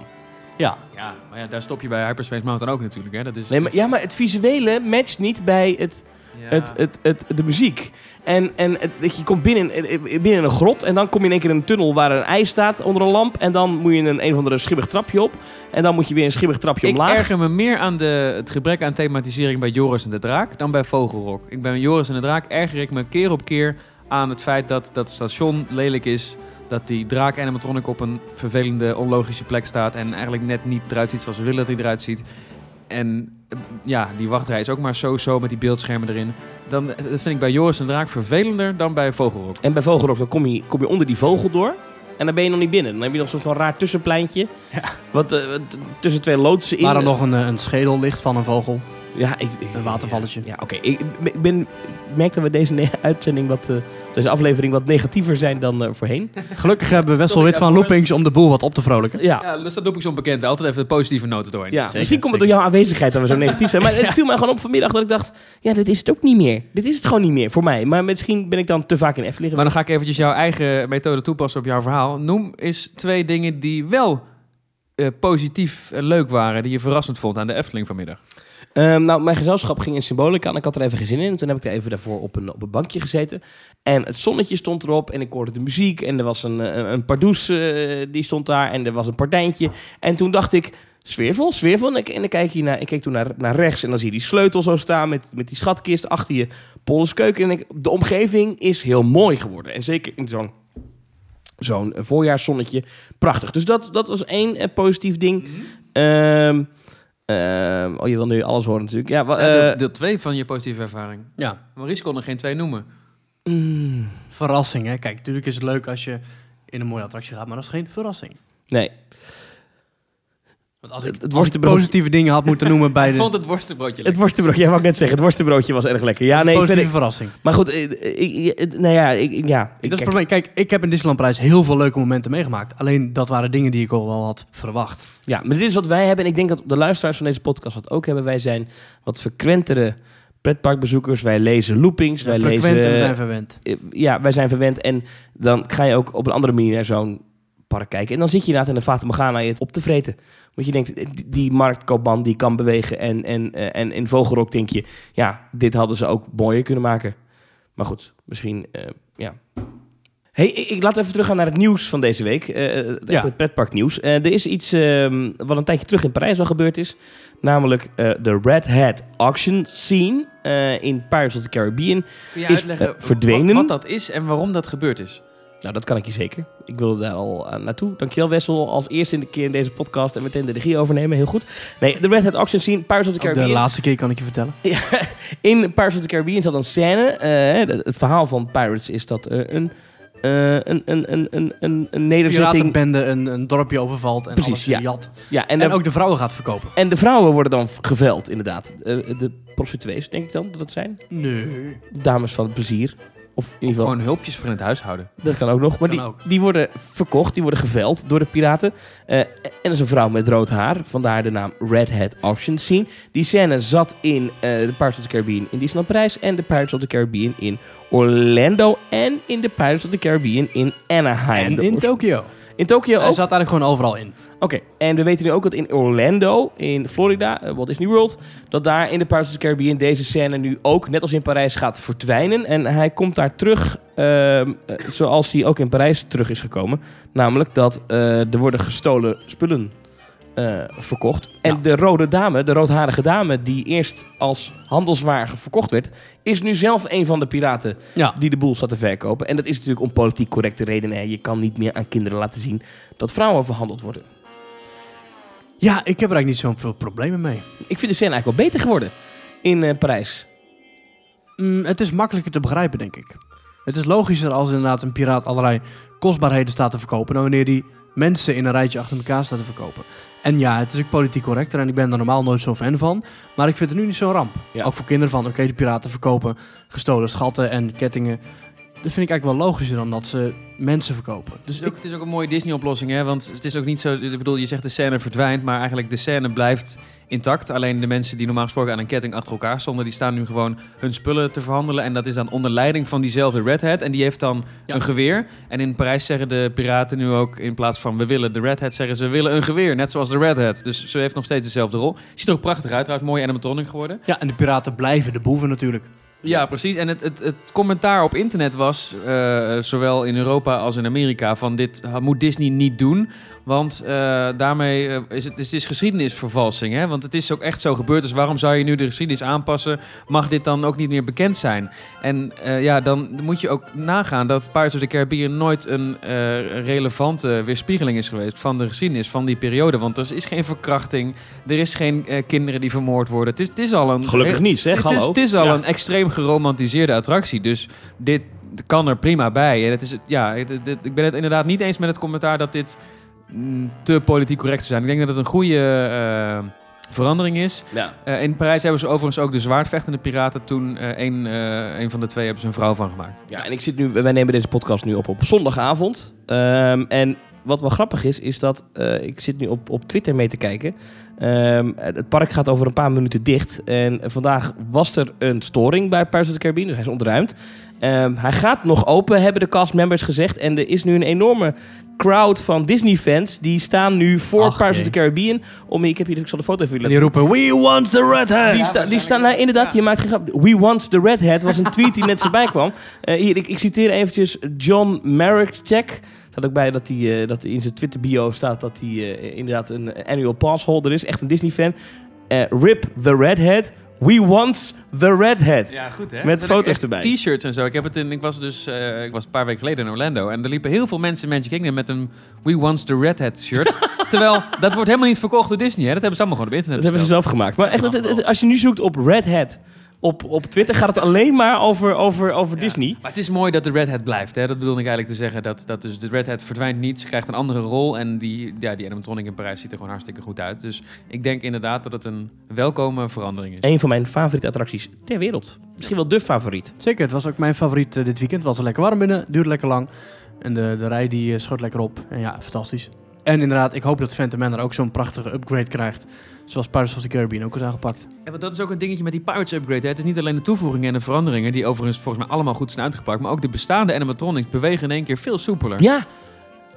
Ja. Ja, maar ja, daar stop je bij Hyperspace Mountain ook natuurlijk, hè? Dat is, Nee, maar, ja, maar het visuele matcht niet bij het. Het, het, het, de muziek. En, en het, dat je komt binnen, binnen een grot en dan kom je in één keer in een tunnel waar een ei staat onder een lamp. En dan moet je een, een of andere schimmig trapje op. En dan moet je weer een schimmig trapje Ik omlaag. erger me meer aan de, het gebrek aan thematisering bij Joris en de Draak dan bij Vogelrok. Ik ben Joris en de Draak erger ik me keer op keer aan het feit dat dat station lelijk is. Dat die draak animatronic op een vervelende, onlogische plek staat. En eigenlijk net niet eruit ziet zoals we willen dat hij eruit ziet. En eh, ja, die wachtrij is ook maar zo-zo met die beeldschermen erin. Dan, dat vind ik bij Joris en Draak vervelender dan bij Vogelrok. En bij Vogelrok dan kom je, kom je onder die vogel door. En dan ben je nog niet binnen. Dan heb je nog zo'n van raar tussenpleintje. Wat, eh, wat tussen twee loodsen in. Waar dan nog een, eh, een schedel ligt van een vogel. Ja, ik, ik- Een watervalletje. Ja, oké. Ik ik ben, ik merk dat we deze uitzending wat, eh, deze aflevering wat negatiever zijn dan eh, voorheen. Gelukkig hebben we Wessel Wit van Loopings om de boel wat op te vrolijken. Ja, Ja, dus dat doe ik zo onbekend. Altijd even de positieve noten doorheen. ja. zeker, misschien komt het door jouw aanwezigheid dat we zo negatief zijn. Maar het viel mij gewoon op vanmiddag dat ik dacht... Ja, dit is het ook niet meer. Dit is het gewoon niet meer voor mij. Maar misschien ben ik dan te vaak in Efteling Maar dan ga ik eventjes jouw eigen methode toepassen op jouw verhaal. Noem eens twee dingen die wel eh, positief en leuk waren, die je verrassend vond aan de Efteling vanmiddag. Ehm, nou, mijn gezelschap ging in Symbolica en ik had er even geen zin in. En toen heb ik er even daarvoor op een, op een bankje gezeten. En het zonnetje stond erop en ik hoorde de muziek. En er was een, een, een pardoes eh, die stond daar en er was een partijntje. En toen dacht ik, sfeervol, sfeervol. En ik, en ik, kijk, hier naar, ik keek toen naar, naar rechts en dan zie je die sleutel zo staan met, met die schatkist achter je Polleskeuken. En ik, de omgeving is heel mooi geworden. En zeker in zo'n zo'n voorjaarszonnetje. Prachtig. Dus dat, dat was één eh, positief ding. Ehm, ehm, oh, je wil nu alles horen natuurlijk. Ja, eh, deel, deel twee van je positieve ervaring. Ja. Maurice kon er geen twee noemen. mm, Verrassing, hè. Kijk, natuurlijk is het leuk als je in een mooie attractie gaat, maar dat is geen verrassing. nee. Want als ik, Het- het als ik positieve dingen had moeten noemen bij Ik de vond het worstenbroodje Het lekker. worstenbroodje, jij wou ik net zeggen, het worstenbroodje was erg lekker. Ja, nee, positieve verrassing. maar goed, eh, ik, ik- nou ja, ik, ik- ja. Ik, dat is het kijk, probleem. Kijk, ik heb in Disneyland Prijs heel veel leuke momenten meegemaakt. Alleen dat waren dingen die ik al wel had verwacht. ja, maar dit is wat wij hebben. En ik denk dat de luisteraars van deze podcast dat ook hebben. Wij zijn wat frequentere pretparkbezoekers. Wij lezen loopings, wij lezen... en zijn verwend. eh, ja, wij zijn verwend. En dan ga je ook op een andere manier naar zo'n park kijken. En dan zit je inderdaad in de Fata Morgana je het op te vreten. Want je denkt, eh, die- marktkoopman die kan bewegen. En, en, eh, en in Vogelrok denk je, ja, dit hadden ze ook mooier kunnen maken. Maar goed, misschien, eh, ja. Hey, ik, laat even teruggaan naar het nieuws van deze week. Ja. Het pretparknieuws. Eh, er is iets ehm, wat een tijdje terug in Parijs al gebeurd is. Namelijk de Red Hat Auction Scene in Pirates of the Caribbean. Kun je is, uitleggen verdwenen? Wat, wat dat is en waarom dat gebeurd is? Nou, dat kan ik je zeker. Ik wilde daar al aan naartoe. Dankjewel Wessel, als eerste in de keer in deze podcast en meteen de regie overnemen. Heel goed. Nee, de Red Hat Auction Scene, Pirates of the Ook de Caribbean. laatste keer kan ik je vertellen. in Pirates of the Caribbean zat een scène. eh, het verhaal van Pirates is dat een, eh, een, een, een, een, een, een nederzetting... Een, een dorpje overvalt en Precies, alles ja. jat. Ja, En, en, de, ook de vrouwen gaat verkopen. en de vrouwen worden dan geveld, inderdaad. Eh, de prostituees, denk ik dan dat het zijn. Nee. Dames van het plezier. Of in ieder geval... Gewoon hulpjes voor in het huishouden. Dat kan ook nog. Maar die, ook. die worden verkocht, die worden geveld door de piraten. Eh, en dat is een vrouw met rood haar, vandaar de naam Red Hat Auction Scene. Die scène zat in eh, de Pirates of the Caribbean in Disneyland Parijs en de Pirates of the Caribbean in Orlando en in de Pirates of the Caribbean in Anaheim. En in Tokio. In Tokio Hij ook? zat eigenlijk gewoon overal in. Oké, en we weten nu ook dat in Orlando, in Florida, eh, Walt Disney World, dat daar in de Pirates of the Caribbean deze scène nu ook, net als in Parijs, gaat verdwijnen. En hij komt daar terug, ehm, eh, zoals hij ook in Parijs terug is gekomen. Namelijk dat eh, er worden gestolen spullen eh, verkocht. En Ja. de rode dame, de roodharige dame, die eerst als handelswaar verkocht werd, is nu zelf een van de piraten Ja. die de boel zat te verkopen. En dat is natuurlijk om politiek correcte redenen. Je kan niet meer aan kinderen laten zien dat vrouwen verhandeld worden. Ja, ik heb er eigenlijk niet zoveel problemen mee. Ik vind de scène eigenlijk wel beter geworden in eh, Parijs. Mm, het is makkelijker te begrijpen, denk ik. Het is logischer als inderdaad een piraat allerlei kostbaarheden staat te verkopen... dan wanneer die mensen in een rijtje achter elkaar staat te verkopen. En ja, het is ook politiek correcter en ik ben daar normaal nooit zo'n fan van. Maar ik vind het nu niet zo'n ramp. Ja. Ook voor kinderen van, oké, de piraten verkopen gestolen schatten en kettingen. Dat vind ik eigenlijk wel logischer dan dat ze mensen verkopen. Dus Het is, ik, ook, het is ook een mooie Disney-oplossing, hè? Want het is ook niet zo... Ik bedoel, je zegt de scène verdwijnt, maar eigenlijk de scène blijft intact. Alleen de mensen die normaal gesproken aan een ketting achter elkaar stonden... die staan nu gewoon hun spullen te verhandelen. En dat is dan onder leiding van diezelfde Red Hat. En die heeft dan Ja. een geweer. En in Parijs zeggen de piraten nu ook... in plaats van we willen de Red Hat, zeggen ze we willen een geweer. Net zoals de Red Hat. Dus ze heeft nog steeds dezelfde rol. Ziet er ook prachtig uit. Trouwens, mooie animatronic geworden. ja, en de piraten blijven de boeven natuurlijk. Ja, precies. En het, het, het commentaar op internet was, eh, zowel in Europa als in Amerika, van dit moet Disney niet doen. Want eh, daarmee eh, is het, het is geschiedenisvervalsing. Hè? Want het is ook echt zo gebeurd. Dus waarom zou je nu de geschiedenis aanpassen? Mag dit dan ook niet meer bekend zijn? En eh, ja, dan moet je ook nagaan dat Pirates of the Caribbean nooit een relevante weerspiegeling is geweest van de geschiedenis van die periode. Want er is geen verkrachting, er is geen kinderen die vermoord worden. Het is, het is al een Gelukkig niet, zeg. het is, het is al Ja. een extreem geromantiseerde attractie. Dus dit kan er prima bij. En het is, ja, het- ik ben het inderdaad niet eens met het commentaar dat dit te politiek correct zou zijn. Ik denk dat het een goede eh, verandering is. Ja. Eh, in Parijs hebben ze overigens ook de zwaardvechtende piraten toen eh, een, een van de twee hebben ze een vrouw van gemaakt. Ja, en ik zit nu, wij nemen deze podcast nu op op zondagavond. Ehm, en wat wel grappig is, is dat ik zit nu op, op Twitter mee te kijken. Ehm, het park gaat over een paar minuten dicht. En vandaag was er een storing bij Pirates of the Caribbean, dus hij is ontruimd. Ehm, hij gaat nog open, hebben de castmembers gezegd. En er is nu een enorme crowd van Disney-fans. Die staan nu voor Ach, Pirates jee. of the Caribbean. Om, ik heb hier, ik zal de foto even En laten die roepen, we want the red hat! die, sta, die staan, nou, inderdaad, je maakt geen grap. We want the red hat was een tweet die net voorbij kwam. Eh, hier, ik, ik citeer eventjes John Marek-Check. Staat ook bij dat hij eh, dat in zijn Twitter bio staat dat hij eh, inderdaad een annual pass holder is. Echt een Disney fan. Eh, rip the red hat. We want the red hat. Ja, goed hè? Met foto's erbij. T-shirts en zo. Ik, heb het in, ik was dus ik was een paar weken geleden in Orlando. En er liepen heel veel mensen in Magic Kingdom met een We Want the Red Hat shirt. Terwijl, dat wordt helemaal niet verkocht door Disney. Hè? Dat hebben ze allemaal gewoon op internet Dat hebben ze zelf gemaakt. Maar echt, het- als je nu zoekt op red hat op, op Twitter, gaat het alleen maar over, over, over Ja. Disney. Maar het is mooi dat de Red Hat blijft. Hè? Dat bedoelde ik eigenlijk te zeggen. Dat, dat dus de Red Hat verdwijnt niet. Ze krijgt een andere rol. En die, ja, die animatronic in Parijs ziet er gewoon hartstikke goed uit. Dus ik denk inderdaad dat het een welkome verandering is. Een van mijn favoriete attracties ter wereld. Misschien wel de favoriet. Zeker, het was ook mijn favoriet eh, dit weekend. Het was lekker warm binnen, duurde lekker lang. En de, de rij die eh, schoot lekker op. En ja, fantastisch. En inderdaad, ik hoop dat Phantom Manor ook zo'n prachtige upgrade krijgt. Zoals Pirates of the Caribbean ook is aangepakt. Ja, want dat is ook een dingetje met die Pirates upgrade. Hè. Het is niet alleen de toevoegingen en de veranderingen, die overigens volgens mij allemaal goed zijn uitgepakt, maar ook de bestaande animatronics bewegen in één keer veel soepeler. Ja.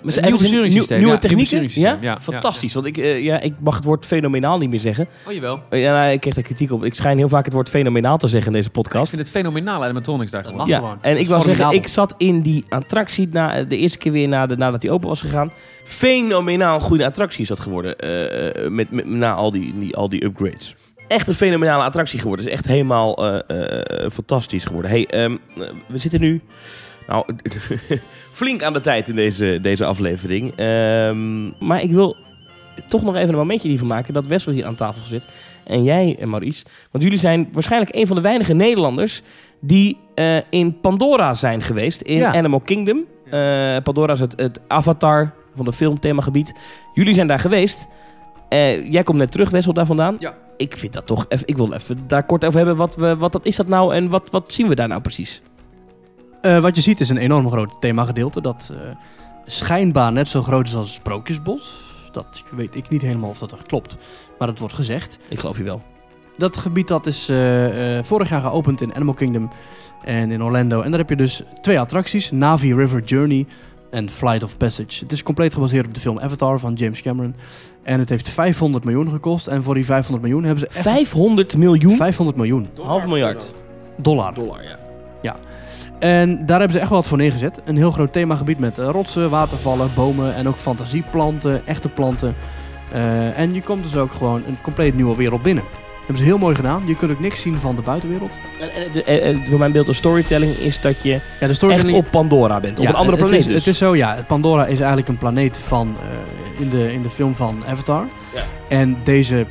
Maar ze Een nieuw hebben nieuwe ja, technieken. Ja? ja, fantastisch. Want ik, eh, ja, ik mag het woord fenomenaal niet meer zeggen. Oh jawel. Eh, Ja, nou, ik kreeg daar kritiek op. Ik schijn heel vaak het woord fenomenaal te zeggen in deze Ik podcast. vind het fenomenaal animatronics daar Dat gewoon. mag. Ja, gewoon. en ik wil zeggen, ik zat in die attractie na, de eerste keer weer na de, nadat die open was gegaan. Fenomenaal goede attractie is dat geworden. eh, eh, met, met, na al die, die, al die upgrades. Echt een fenomenale attractie geworden. Het is echt helemaal eh, eh, fantastisch geworden. Hey, ehm, eh, we zitten nu nou, flink aan de tijd in deze, deze aflevering. Ehm, maar ik wil toch nog even een momentje hiervan maken dat Wessel hier aan tafel zit. En jij, eh, Maurice. Want jullie zijn waarschijnlijk een van de weinige Nederlanders die eh, in Pandora zijn geweest. In Ja. Animal Kingdom. Eh, Pandora is het, het avatar van de filmthemagebied. Jullie zijn daar geweest. Jij komt net terug, Wessel, daar vandaan. Ja. Ik vind dat toch even... Ik wil even daar kort over hebben. Wat, we, wat dat is dat nou en wat, wat zien we daar nou precies? Eh, wat je ziet is een enorm groot themagedeelte dat eh, schijnbaar net zo groot is als het Sprookjesbos. Dat weet ik niet helemaal of dat er klopt, maar dat wordt gezegd. Ik geloof je wel. dat gebied dat is eh, eh, vorig jaar geopend in Animal Kingdom en in Orlando. En daar heb je dus twee attracties, Navi River Journey en Flight of Passage. Het is compleet gebaseerd op de film Avatar van James Cameron. En het heeft 500 miljoen gekost. En voor die 500 miljoen hebben ze echt 500 miljoen? 500 miljoen Half miljard. dollar. Dollar, ja. En daar hebben ze echt wel wat voor neergezet. Een heel groot themagebied met eh, rotsen, watervallen, bomen en ook fantasieplanten, echte planten. Eh, en je komt dus ook gewoon een compleet nieuwe wereld binnen. Dat hebben ze heel mooi gedaan. Je kunt ook niks zien van de buitenwereld. En, en voor mijn beeld, de storytelling is dat je Ja, de echt op Pandora bent. Op een andere het planeet is, dus. Het is zo, ja. Pandora is eigenlijk een planeet van, eh, in, de, in de film van Avatar. Ja. En deze,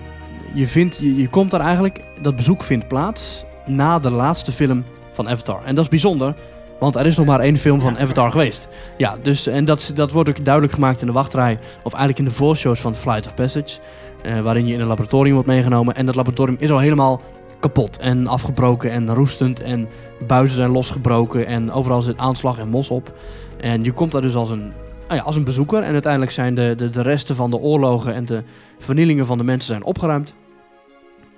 je, vindt, je, je komt daar eigenlijk, dat bezoek vindt plaats na de laatste film van Avatar. En dat is bijzonder, want er is nog maar één film van Avatar geweest. Ja, dus, en dat, dat wordt ook duidelijk gemaakt in de wachtrij, of eigenlijk in de voorshows van Flight of Passage. eh, waarin je in een laboratorium wordt meegenomen. En dat laboratorium is al helemaal kapot en afgebroken en roestend. En buizen zijn losgebroken en overal zit aanslag en mos op. En je komt daar dus als een, nou ja, als een bezoeker. En uiteindelijk zijn de, de, de resten van de oorlogen en de vernielingen van de mensen zijn opgeruimd.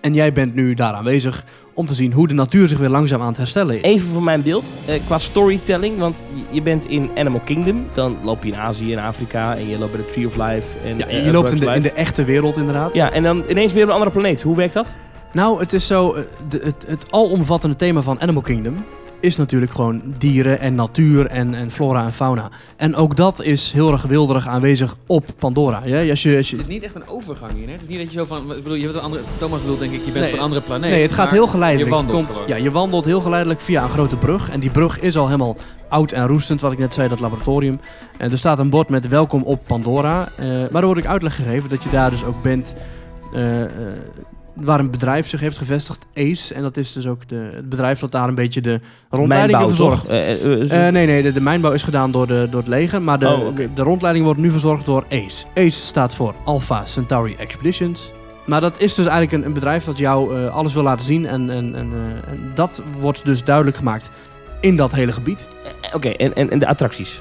En jij bent nu daar aanwezig om te zien hoe de natuur zich weer langzaam aan het herstellen is. Even voor mijn beeld, eh, qua storytelling, want je- bent in Animal Kingdom, dan loop je in Azië en Afrika en je loopt bij de Tree of Life. En, Ja, eh, je loopt in de, in de echte wereld inderdaad. Ja, en dan ineens weer op een andere planeet. Hoe werkt dat? Nou, het is zo, eh, de, het, het alomvattende thema van Animal Kingdom is natuurlijk gewoon dieren en natuur en, en flora en fauna. En ook dat is heel erg wilderig aanwezig op Pandora. Ja, als je, als je, Het is niet echt een overgang hier. Hè? Het is niet dat je zo van. Ik bedoel, je bent een andere. Thomas bedoelt denk ik, je bent Nee, op een andere planeet. Nee, het gaat heel geleidelijk. Je wandelt komt- ja, je wandelt heel geleidelijk via een grote brug. En die brug is al helemaal oud en roestend, wat ik net zei, dat laboratorium. En er staat een bord met welkom op Pandora. Eh, maar er wordt ook uitleg gegeven dat je daar dus ook bent... eh, eh, waar een bedrijf zich heeft gevestigd, ACE. En dat is dus ook de, het bedrijf dat daar een beetje de rondleidingen Mijnbouw, verzorgt. Eh, eh, eh, Eh, nee, nee, de, de mijnbouw is gedaan door, de, door het leger, maar de, Oh, de, rondleiding wordt nu verzorgd door ACE. ACE staat voor Alpha Centauri Expeditions. Maar dat is dus eigenlijk een, een bedrijf dat jou alles wil laten zien en, en, en, en dat wordt dus duidelijk gemaakt in dat hele gebied. Oké, en, en, en de attracties?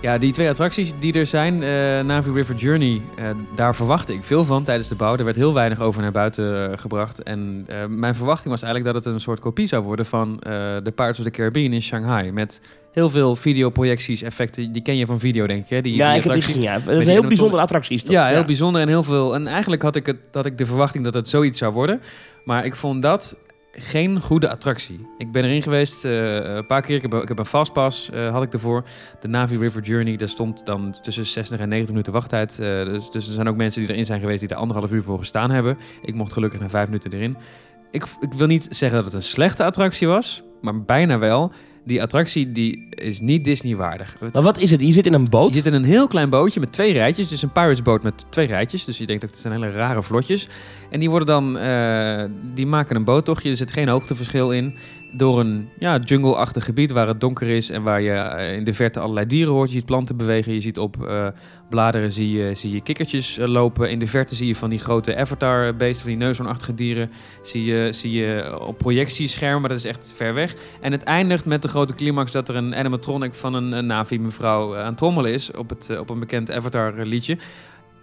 Ja, die twee attracties die er zijn, eh Navi River Journey, eh, daar verwachtte ik veel van tijdens de bouw. Er werd heel weinig over naar buiten eh, gebracht. En mijn verwachting was eigenlijk dat het een soort kopie zou worden van de Pirates of the Caribbean in Shanghai. Met heel veel videoprojecties, effecten. Die ken je van video, denk ik. Hè? Die, ja, die ik heb die gezien. Ja. Dat is een heel bijzondere attractie. Is dat. Ja, heel bijzonder en heel veel. En eigenlijk had ik, het, had ik de verwachting dat het zoiets zou worden. Maar ik vond dat geen goede attractie. Ik ben erin geweest eh, een paar keer. Ik heb, een fastpass, eh, had ik ervoor. De Navi River Journey, daar stond dan tussen 60 en 90 minuten wachttijd. Eh, dus, dus er zijn ook mensen die erin zijn geweest die er anderhalf uur voor gestaan hebben. Ik mocht gelukkig na vijf minuten erin. Ik, ik wil niet zeggen dat het een slechte attractie was, maar bijna wel. Die attractie die is niet Disney-waardig. Het- Maar wat is het? Je zit in een boot. je zit in een heel klein bootje met twee rijtjes. Dus een piratesboot met twee rijtjes. Dus je denkt ook, het zijn hele rare vlotjes. En die worden dan, eh, die maken een boottochtje. Er zit geen hoogteverschil in. Door een ja, jungle-achtig gebied waar het donker is. En waar je eh, in de verte allerlei dieren hoort. Je ziet planten bewegen. Je ziet op eh, bladeren zie je, zie je kikkertjes eh, lopen. In de verte zie je van die grote avatar-beesten, van die neushoornachtige dieren. Zie je, zie je op projectieschermen, maar dat is echt ver weg. En het eindigt met de grote climax dat er een animatronic van een, een Navi-mevrouw aan het trommelen is op, het, op een bekend Avatar-liedje.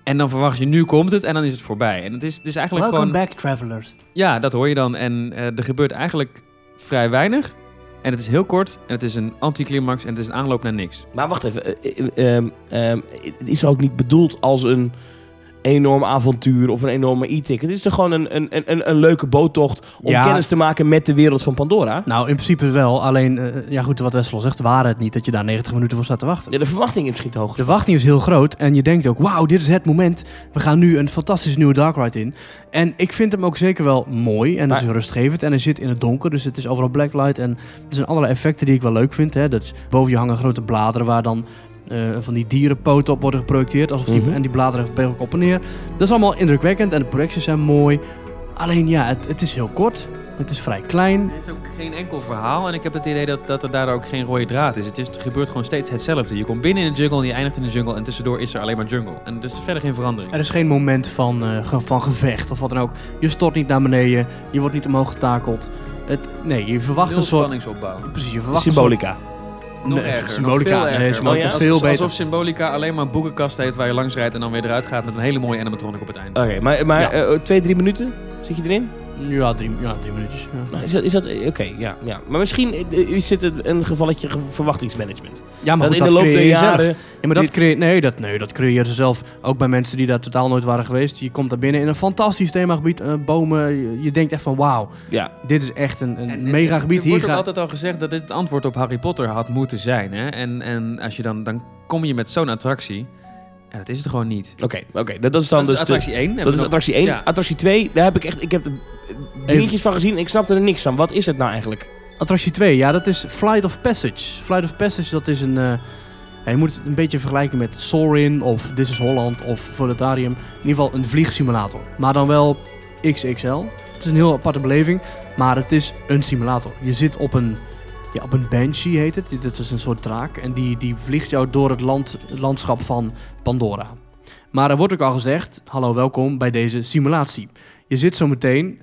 En dan verwacht je, nu komt het en dan is het voorbij. En het is, het is eigenlijk Welcome gewoon... back, travelers. Ja, dat hoor je dan. En er gebeurt eigenlijk vrij weinig. En het is heel kort en het is een anticlimax en het is een aanloop naar niks. Maar wacht even. eh, eh, ehm, ehm, het is ook niet bedoeld als een enorm avontuur of een enorme e-ticket. Het is toch gewoon een, een, een, een leuke boottocht om Ja. kennis te maken met de wereld van Pandora? Nou, in principe wel. Alleen, eh, ja goed, wat Wessel zegt, waren het niet dat je daar 90 minuten voor staat te wachten. Ja, de verwachting is misschien te hoog. De wachting is heel groot en je denkt ook, wauw, dit is het moment. We gaan nu een fantastische nieuwe Dark Ride in. En ik vind hem ook zeker wel mooi en het is rustgevend. En hij zit in het donker, dus het is overal blacklight. En er zijn allerlei effecten die ik wel leuk vind. Hè. Dat is, boven je hangen grote bladeren waar dan eh, van die dierenpoten op worden geprojecteerd. Alsof die, Mhm. En die bladeren bewegen ook op en neer. Dat is allemaal indrukwekkend en de projecties zijn mooi. Alleen ja, het, het is heel kort. Het is vrij klein. Er is ook geen enkel verhaal en ik heb het idee dat, dat er daardoor ook geen rode draad is. Het, is. het gebeurt gewoon steeds hetzelfde. Je komt binnen in de jungle en je eindigt in de jungle en tussendoor is er alleen maar jungle. En er is verder geen verandering. Er is geen moment van, eh, ge- van gevecht of wat dan ook. Je stort niet naar beneden, je wordt niet omhoog getakeld. Het, nee, je verwacht Nul een soort... spanningsopbouw. Precies, je verwacht een Symbolica. soort- Nog Nee, erger. Symbolica. nog veel Nee. Symbolica veel Alsof- beter. Alsof Symbolica alleen maar een boekenkast heeft waar je langs rijdt en dan weer eruit gaat met een hele mooie animatronic op het einde. Oké, maar, maar Ja. eh, twee, drie minuten? Zit je erin? Ja, drie, ja, drie minuutjes. Ja. Is dat, is dat oké, ja, ja. Maar misschien eh, is dit een, een gevalletje ge- verwachtingsmanagement. Ja, maar dat goed, in de loop der jaren... Ja, maar dat creëer, nee, dat, nee, dat creëer je zelf. Ook bij mensen die daar totaal nooit waren geweest. Je komt daar binnen in een fantastisch themagebied. eh, bomen. Je, je denkt echt van wauw, Ja, dit is echt een, een En- en- mega gebied. Er Hier wordt ook ga- altijd al gezegd dat dit het antwoord op Harry Potter had moeten zijn. Hè? En, en als je dan, dan kom je met zo'n attractie. En dat is het gewoon niet. oké, oké. Dat, dat is dan dat is dus de- attractie 1. Dat is attractie 1. Ja. Attractie 2, daar heb ik echt... Ik heb er dingetjes van gezien en ik snapte er niks van. Wat is het nou eigenlijk? Attractie 2, ja, dat is Flight of Passage. Flight of Passage, dat is een... eh, ja, je moet het een beetje vergelijken met Soarin of This is Holland of Volutarium. In ieder geval een vliegsimulator. Maar dan wel XXL. Het is een heel aparte beleving, maar het is een simulator. Je zit op een, ja, op een Banshee, heet het. Dit is een soort draak. En die, die vliegt jou door het, land, het landschap van Pandora. Maar er wordt ook al gezegd, hallo, welkom bij deze simulatie. Je zit zo meteen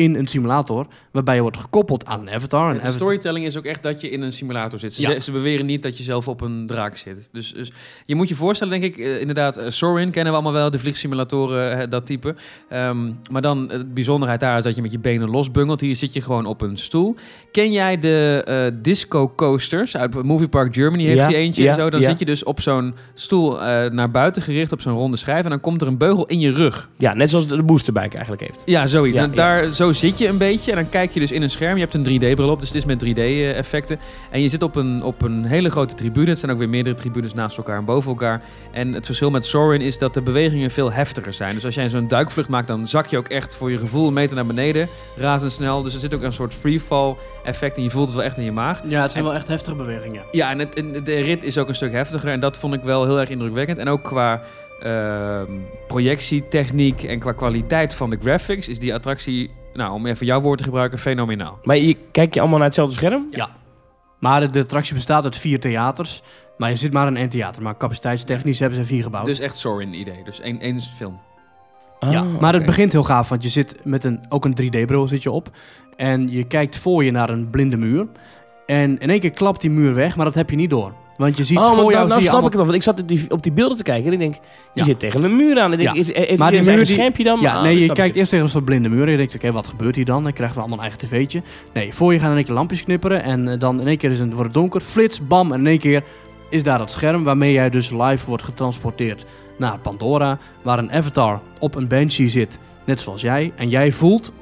in een simulator waarbij je wordt gekoppeld aan een avatar. Een de avatar storytelling is ook echt dat je in een simulator zit. Ze, Ja. ze beweren niet dat je zelf op een draak zit. Dus, dus je moet je voorstellen, denk ik, eh, inderdaad, eh, Soarin kennen we allemaal wel, de vliegsimulatoren, eh, dat type. Ehm, maar dan, de bijzonderheid daar is dat je met je benen losbungelt. Hier zit je gewoon op een stoel. Ken jij de disco coasters uit Movie Park Germany? Heeft Ja, die eentje ja, en zo? Dan ja. zit je dus op zo'n stoel naar buiten gericht, op zo'n ronde schijf. En dan komt er een beugel in je rug. Ja, net zoals de, boosterbike eigenlijk heeft. Ja, zoiets. Ja, En daar, Zo zit je een beetje en dan kijk je dus in een scherm. Je hebt een 3D-bril op, dus het is met 3D-effecten. En je zit op een, op een hele grote tribune. Het zijn ook weer meerdere tribunes naast elkaar en boven elkaar. En het verschil met Soarin is dat de bewegingen veel heftiger zijn. Dus als jij zo'n duikvlucht maakt, dan zak je ook echt voor je gevoel een meter naar beneden. Razendsnel. Dus er zit ook een soort freefall effect en je voelt het wel echt in je maag. Ja, het zijn wel echt heftige bewegingen. Ja, en, het, en de rit is ook een stuk heftiger. En dat vond ik wel heel erg indrukwekkend. En ook qua ehm, projectietechniek en qua kwaliteit van de graphics is die attractie, nou, om even jouw woord te gebruiken, fenomenaal. Maar je, kijk je allemaal naar hetzelfde scherm? Maar de, de attractie bestaat uit vier theaters. Maar je zit maar in één theater. Maar capaciteitstechnisch hebben ze er vier gebouwd. Dus echt Soarin-idee. Dus één, één film. Ah, ja, maar het begint heel gaaf, want je zit met een, ook een 3D-bril zit je op. En je kijkt voor je naar een blinde muur. En in één keer klapt die muur weg, maar dat heb je niet door. Want je ziet oh, voor nou, jou... nou je snap allemaal- ik het wel. Want ik zat op die, op die beelden te kijken en ik denk, je Ja. zit tegen een muur aan. Ik denk, Ja. is, heeft Maar die muur een die- schermpje dan? Ja, Ah, nee, je kijkt eerst tegen een soort blinde muur. En je denkt, oké, wat gebeurt hier dan? Dan krijgen we allemaal een eigen tv'tje. Nee, voor je gaan in één keer lampjes knipperen. En eh, dan in één keer is het, wordt het donker. Flits, bam. En in één keer is daar dat scherm waarmee jij dus live wordt getransporteerd naar Pandora. Waar een avatar op een banshee zit, net zoals jij. En jij voelt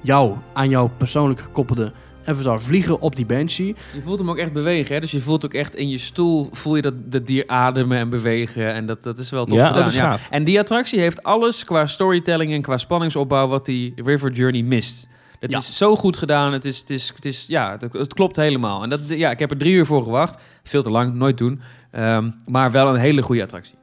jou aan jouw persoonlijk gekoppelde avatar vliegen op die banshee. Je voelt hem ook echt bewegen, hè? Dus je voelt ook echt in je stoel, voel je dat, dat dier ademen en bewegen. En dat, dat is wel tof Ja, gedaan. dat is gaaf. En die attractie heeft alles qua storytelling en qua spanningsopbouw wat die River Journey mist. Het Ja. is zo goed gedaan. Het is, het is, het is ja, het, het klopt helemaal. En dat, ja, ik heb er drie uur voor gewacht. Veel te lang, nooit doen. Ehm, maar wel een hele goede attractie.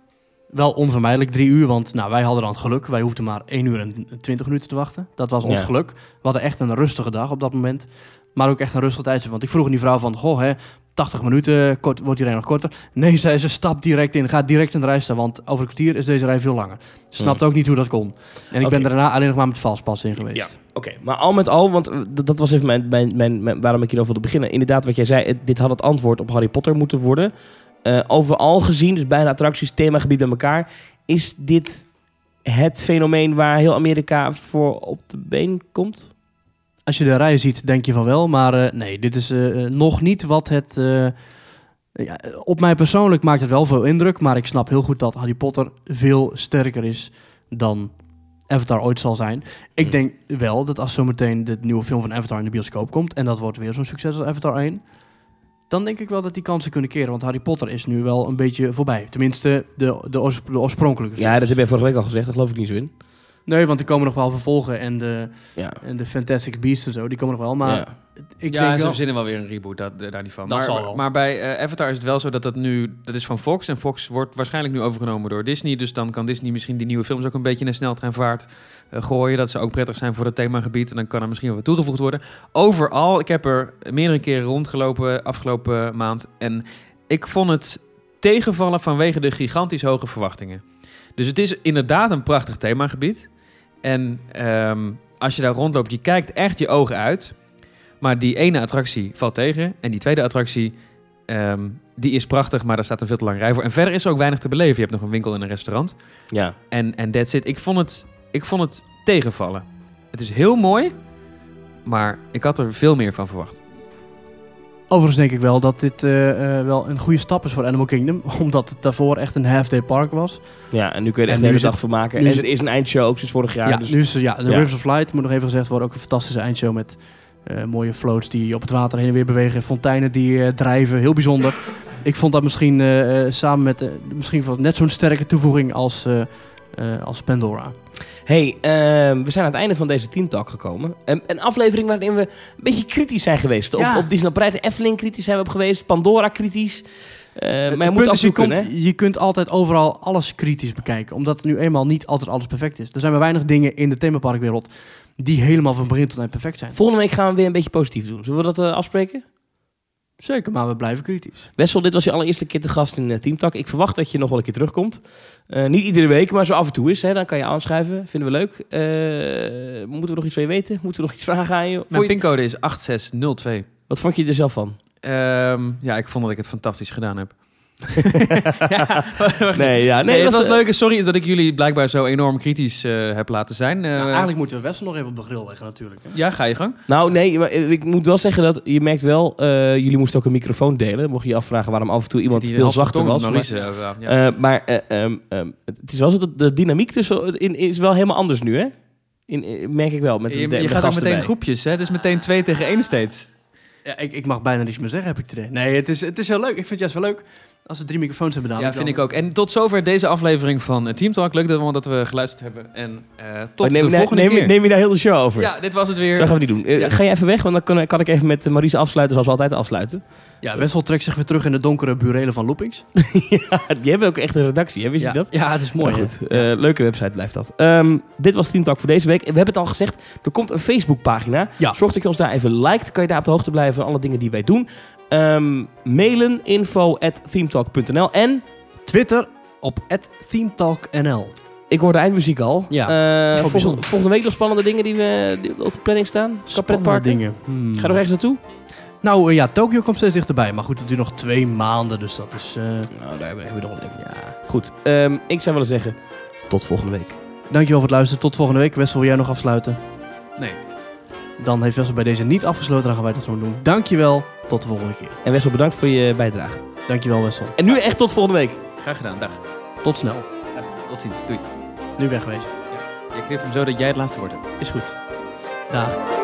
Wel onvermijdelijk drie uur, want nou, wij hadden dan het geluk. Wij hoefden maar 1 uur en 20 minuten te wachten. Dat was ons Ja. geluk. We hadden echt een rustige dag op dat moment. Maar ook echt een rustig tijdje. Want ik vroeg aan die vrouw van, goh, hè, 80 minuten, kort, wordt die rij nog korter? Nee, zei ze, stap direct in. Ga direct in de rij staan, want over een kwartier is deze rij veel langer. Ze snapte ook niet hoe dat kon. En ik ben daarna alleen nog maar met valspas in geweest. Ja, oké. Maar al met al, want eh, dat, dat was even mijn, mijn, mijn, mijn- waarom ik hierover wilde beginnen. Inderdaad, wat jij zei, het- dit had het antwoord op Harry Potter moeten worden. Eh, overal gezien, dus bijna attracties, themagebied bij elkaar, is dit het fenomeen waar heel Amerika voor op de been komt? Als je de rij ziet, denk je van wel. Maar eh, nee, dit is eh, eh, nog niet wat het... ja, op mij persoonlijk maakt het wel veel indruk. Maar ik snap heel goed dat Harry Potter veel sterker is dan Avatar ooit zal zijn. Ik denk wel dat als zometeen de nieuwe film van Avatar in de bioscoop komt... en dat wordt weer zo'n succes als Avatar 1... dan denk ik wel dat die kansen kunnen keren. Want Harry Potter is nu wel een beetje voorbij. Tenminste, de, de, oors- de oorspronkelijke Ja, dat heb jij vorige week al gezegd, daar geloof ik niet zo in. Nee, want die komen nog wel vervolgen. En de, Ja. en de Fantastic Beasts en zo, die komen nog wel. Maar ja. ik ja, denk ze wel... verzinnen wel weer een reboot, dat, daar niet van. Dat maar, zal wel. maar bij eh, Avatar is het wel zo dat dat nu... Dat is van Fox en Fox wordt waarschijnlijk nu overgenomen door Disney. Dus dan kan Disney misschien die nieuwe films ook een beetje in een sneltreinvaart eh, gooien. Dat ze ook prettig zijn voor het themagebied. En dan kan er misschien wel wat toegevoegd worden. Overal, ik heb er meerdere keren rondgelopen afgelopen maand. En ik vond het tegenvallen vanwege de gigantisch hoge verwachtingen. Dus het is inderdaad een prachtig themagebied. En ehm, als je daar rondloopt, je kijkt echt je ogen uit. Maar die ene attractie valt tegen. En die tweede attractie, ehm, die is prachtig, maar daar staat een veel te lange rij voor. En verder is er ook weinig te beleven. Je hebt nog een winkel en een restaurant. ja. En, en that's it. Ik vond het, ik vond het tegenvallen. Het is heel mooi, maar ik had er veel meer van verwacht. Overigens denk ik wel dat dit eh, eh, wel een goede stap is voor Animal Kingdom. Omdat het daarvoor echt een half-day park was. Ja, en nu kun je er echt de hele dag voor maken. En er is een eindshow ook sinds vorig jaar. Ja, dus nu is, ja de ja. Rivers of Light, moet nog even gezegd worden, ook een fantastische eindshow met eh, mooie floats die op het water heen en weer bewegen. Fonteinen die drijven, heel bijzonder. Ik vond dat misschien samen met, misschien wel net zo'n sterke toevoeging als, eh, als Pandora. Hey, ehm, we zijn aan het einde van deze Team Talk gekomen. Een, een aflevering waarin we een beetje kritisch zijn geweest. Ja. Op, op Disneyland Parijs, de Efteling kritisch zijn we op geweest. Pandora kritisch. Eh, maar je Het moet af je, kunt, je kunt altijd overal alles kritisch bekijken. Omdat nu eenmaal niet altijd alles perfect is. Er zijn maar weinig dingen in de themaparkwereld die helemaal van begin tot eind perfect zijn. Volgende week gaan we weer een beetje positief doen. Zullen we dat eh, afspreken? Zeker, maar we blijven kritisch. Wessel, dit was je allereerste keer te gast in uh, Team Talk. Ik verwacht dat je nog wel een keer terugkomt. Eh, niet iedere week, maar zo af en toe is. Hè, dan kan je aanschrijven. Vinden we leuk. Eh, moeten we nog iets van je weten? Moeten we nog iets vragen aan je? Vond Mijn je- pincode is 8602. Wat vond je er zelf van? Ehm, ja, ik vond dat ik het fantastisch gedaan heb. Nee, ja, Nee, het was eh, leuk. Sorry dat ik jullie blijkbaar zo enorm kritisch eh, heb laten zijn. Eh, Nou, eigenlijk moeten we Wessel nog even op de grill leggen natuurlijk. hè. Ja, ga je gang. Nou, nee, maar ik moet wel zeggen dat je merkt wel, eh, jullie moesten ook een microfoon delen. Mocht je je afvragen waarom af en toe iemand veel zachter was. op Maar, eh, ja. maar eh, ehm, ehm, het is wel zo dat de dynamiek tussen in, is wel helemaal anders nu, hè? In, in- merk ik wel. Met de, je je de gaat ook meteen bij. groepjes. Hè? Het is meteen twee tegen één steeds. Ja, ik, ik mag bijna niets meer zeggen, heb ik het idee. Nee, het is, het is heel leuk. Ik vind het juist wel leuk als we drie microfoons hebben gedaan. Ja, vind ik ook. En tot zover deze aflevering van eh, Team Talk. Leuk dat we, dat we geluisterd hebben. En eh, tot Oh, neem, de volgende neem, keer. neem je daar heel de show over? Ja, dit was het weer. Zo gaan we niet doen. Eh, Ja. Ga je even weg, want dan kan, kan ik even met Maurice afsluiten zoals we altijd afsluiten. Ja, Wessel trekt zich weer terug in de donkere burelen van Loopings. ja, die hebben ook echt een redactie, hè? wist ja. je dat? Ja, het is mooi. Maar hè? goed, eh, leuke website blijft dat. Ehm, dit was Team Talk voor deze week. We hebben het al gezegd, er komt een Facebookpagina. Ja. Zorg dat je ons daar even liked. Kan je daar op de hoogte blijven van alle dingen die wij doen. Ehm, mailen info at themetalk.nl. En Twitter op @themetalknl. ik hoor de eindmuziek al. Ja, Eh, volgende, week nog spannende dingen die, we, die op de planning staan. Spannende dingen. Hmm. Ga je nog ergens naartoe? Nou eh, ja, Tokio komt steeds dichterbij. Maar goed, het duurt nog twee maanden, dus dat is... eh, Nou, daar hebben we nog wel even. Ja. Goed, ehm, ik zou willen zeggen, tot volgende week. Dankjewel voor het luisteren. Tot volgende week. Wessel, wil jij nog afsluiten? Nee. Dan heeft Wessel bij deze niet afgesloten. Dan gaan wij dat zo doen. Dankjewel. Tot de volgende keer. En Wessel, bedankt voor je bijdrage. Dankjewel Wessel. En nu echt tot volgende week. Graag gedaan. Dag. Tot snel. Dag. Tot ziens. Doei. Nu wegwezen. Je knipt hem zo dat jij het laatste woord hebt. Is goed. Dag.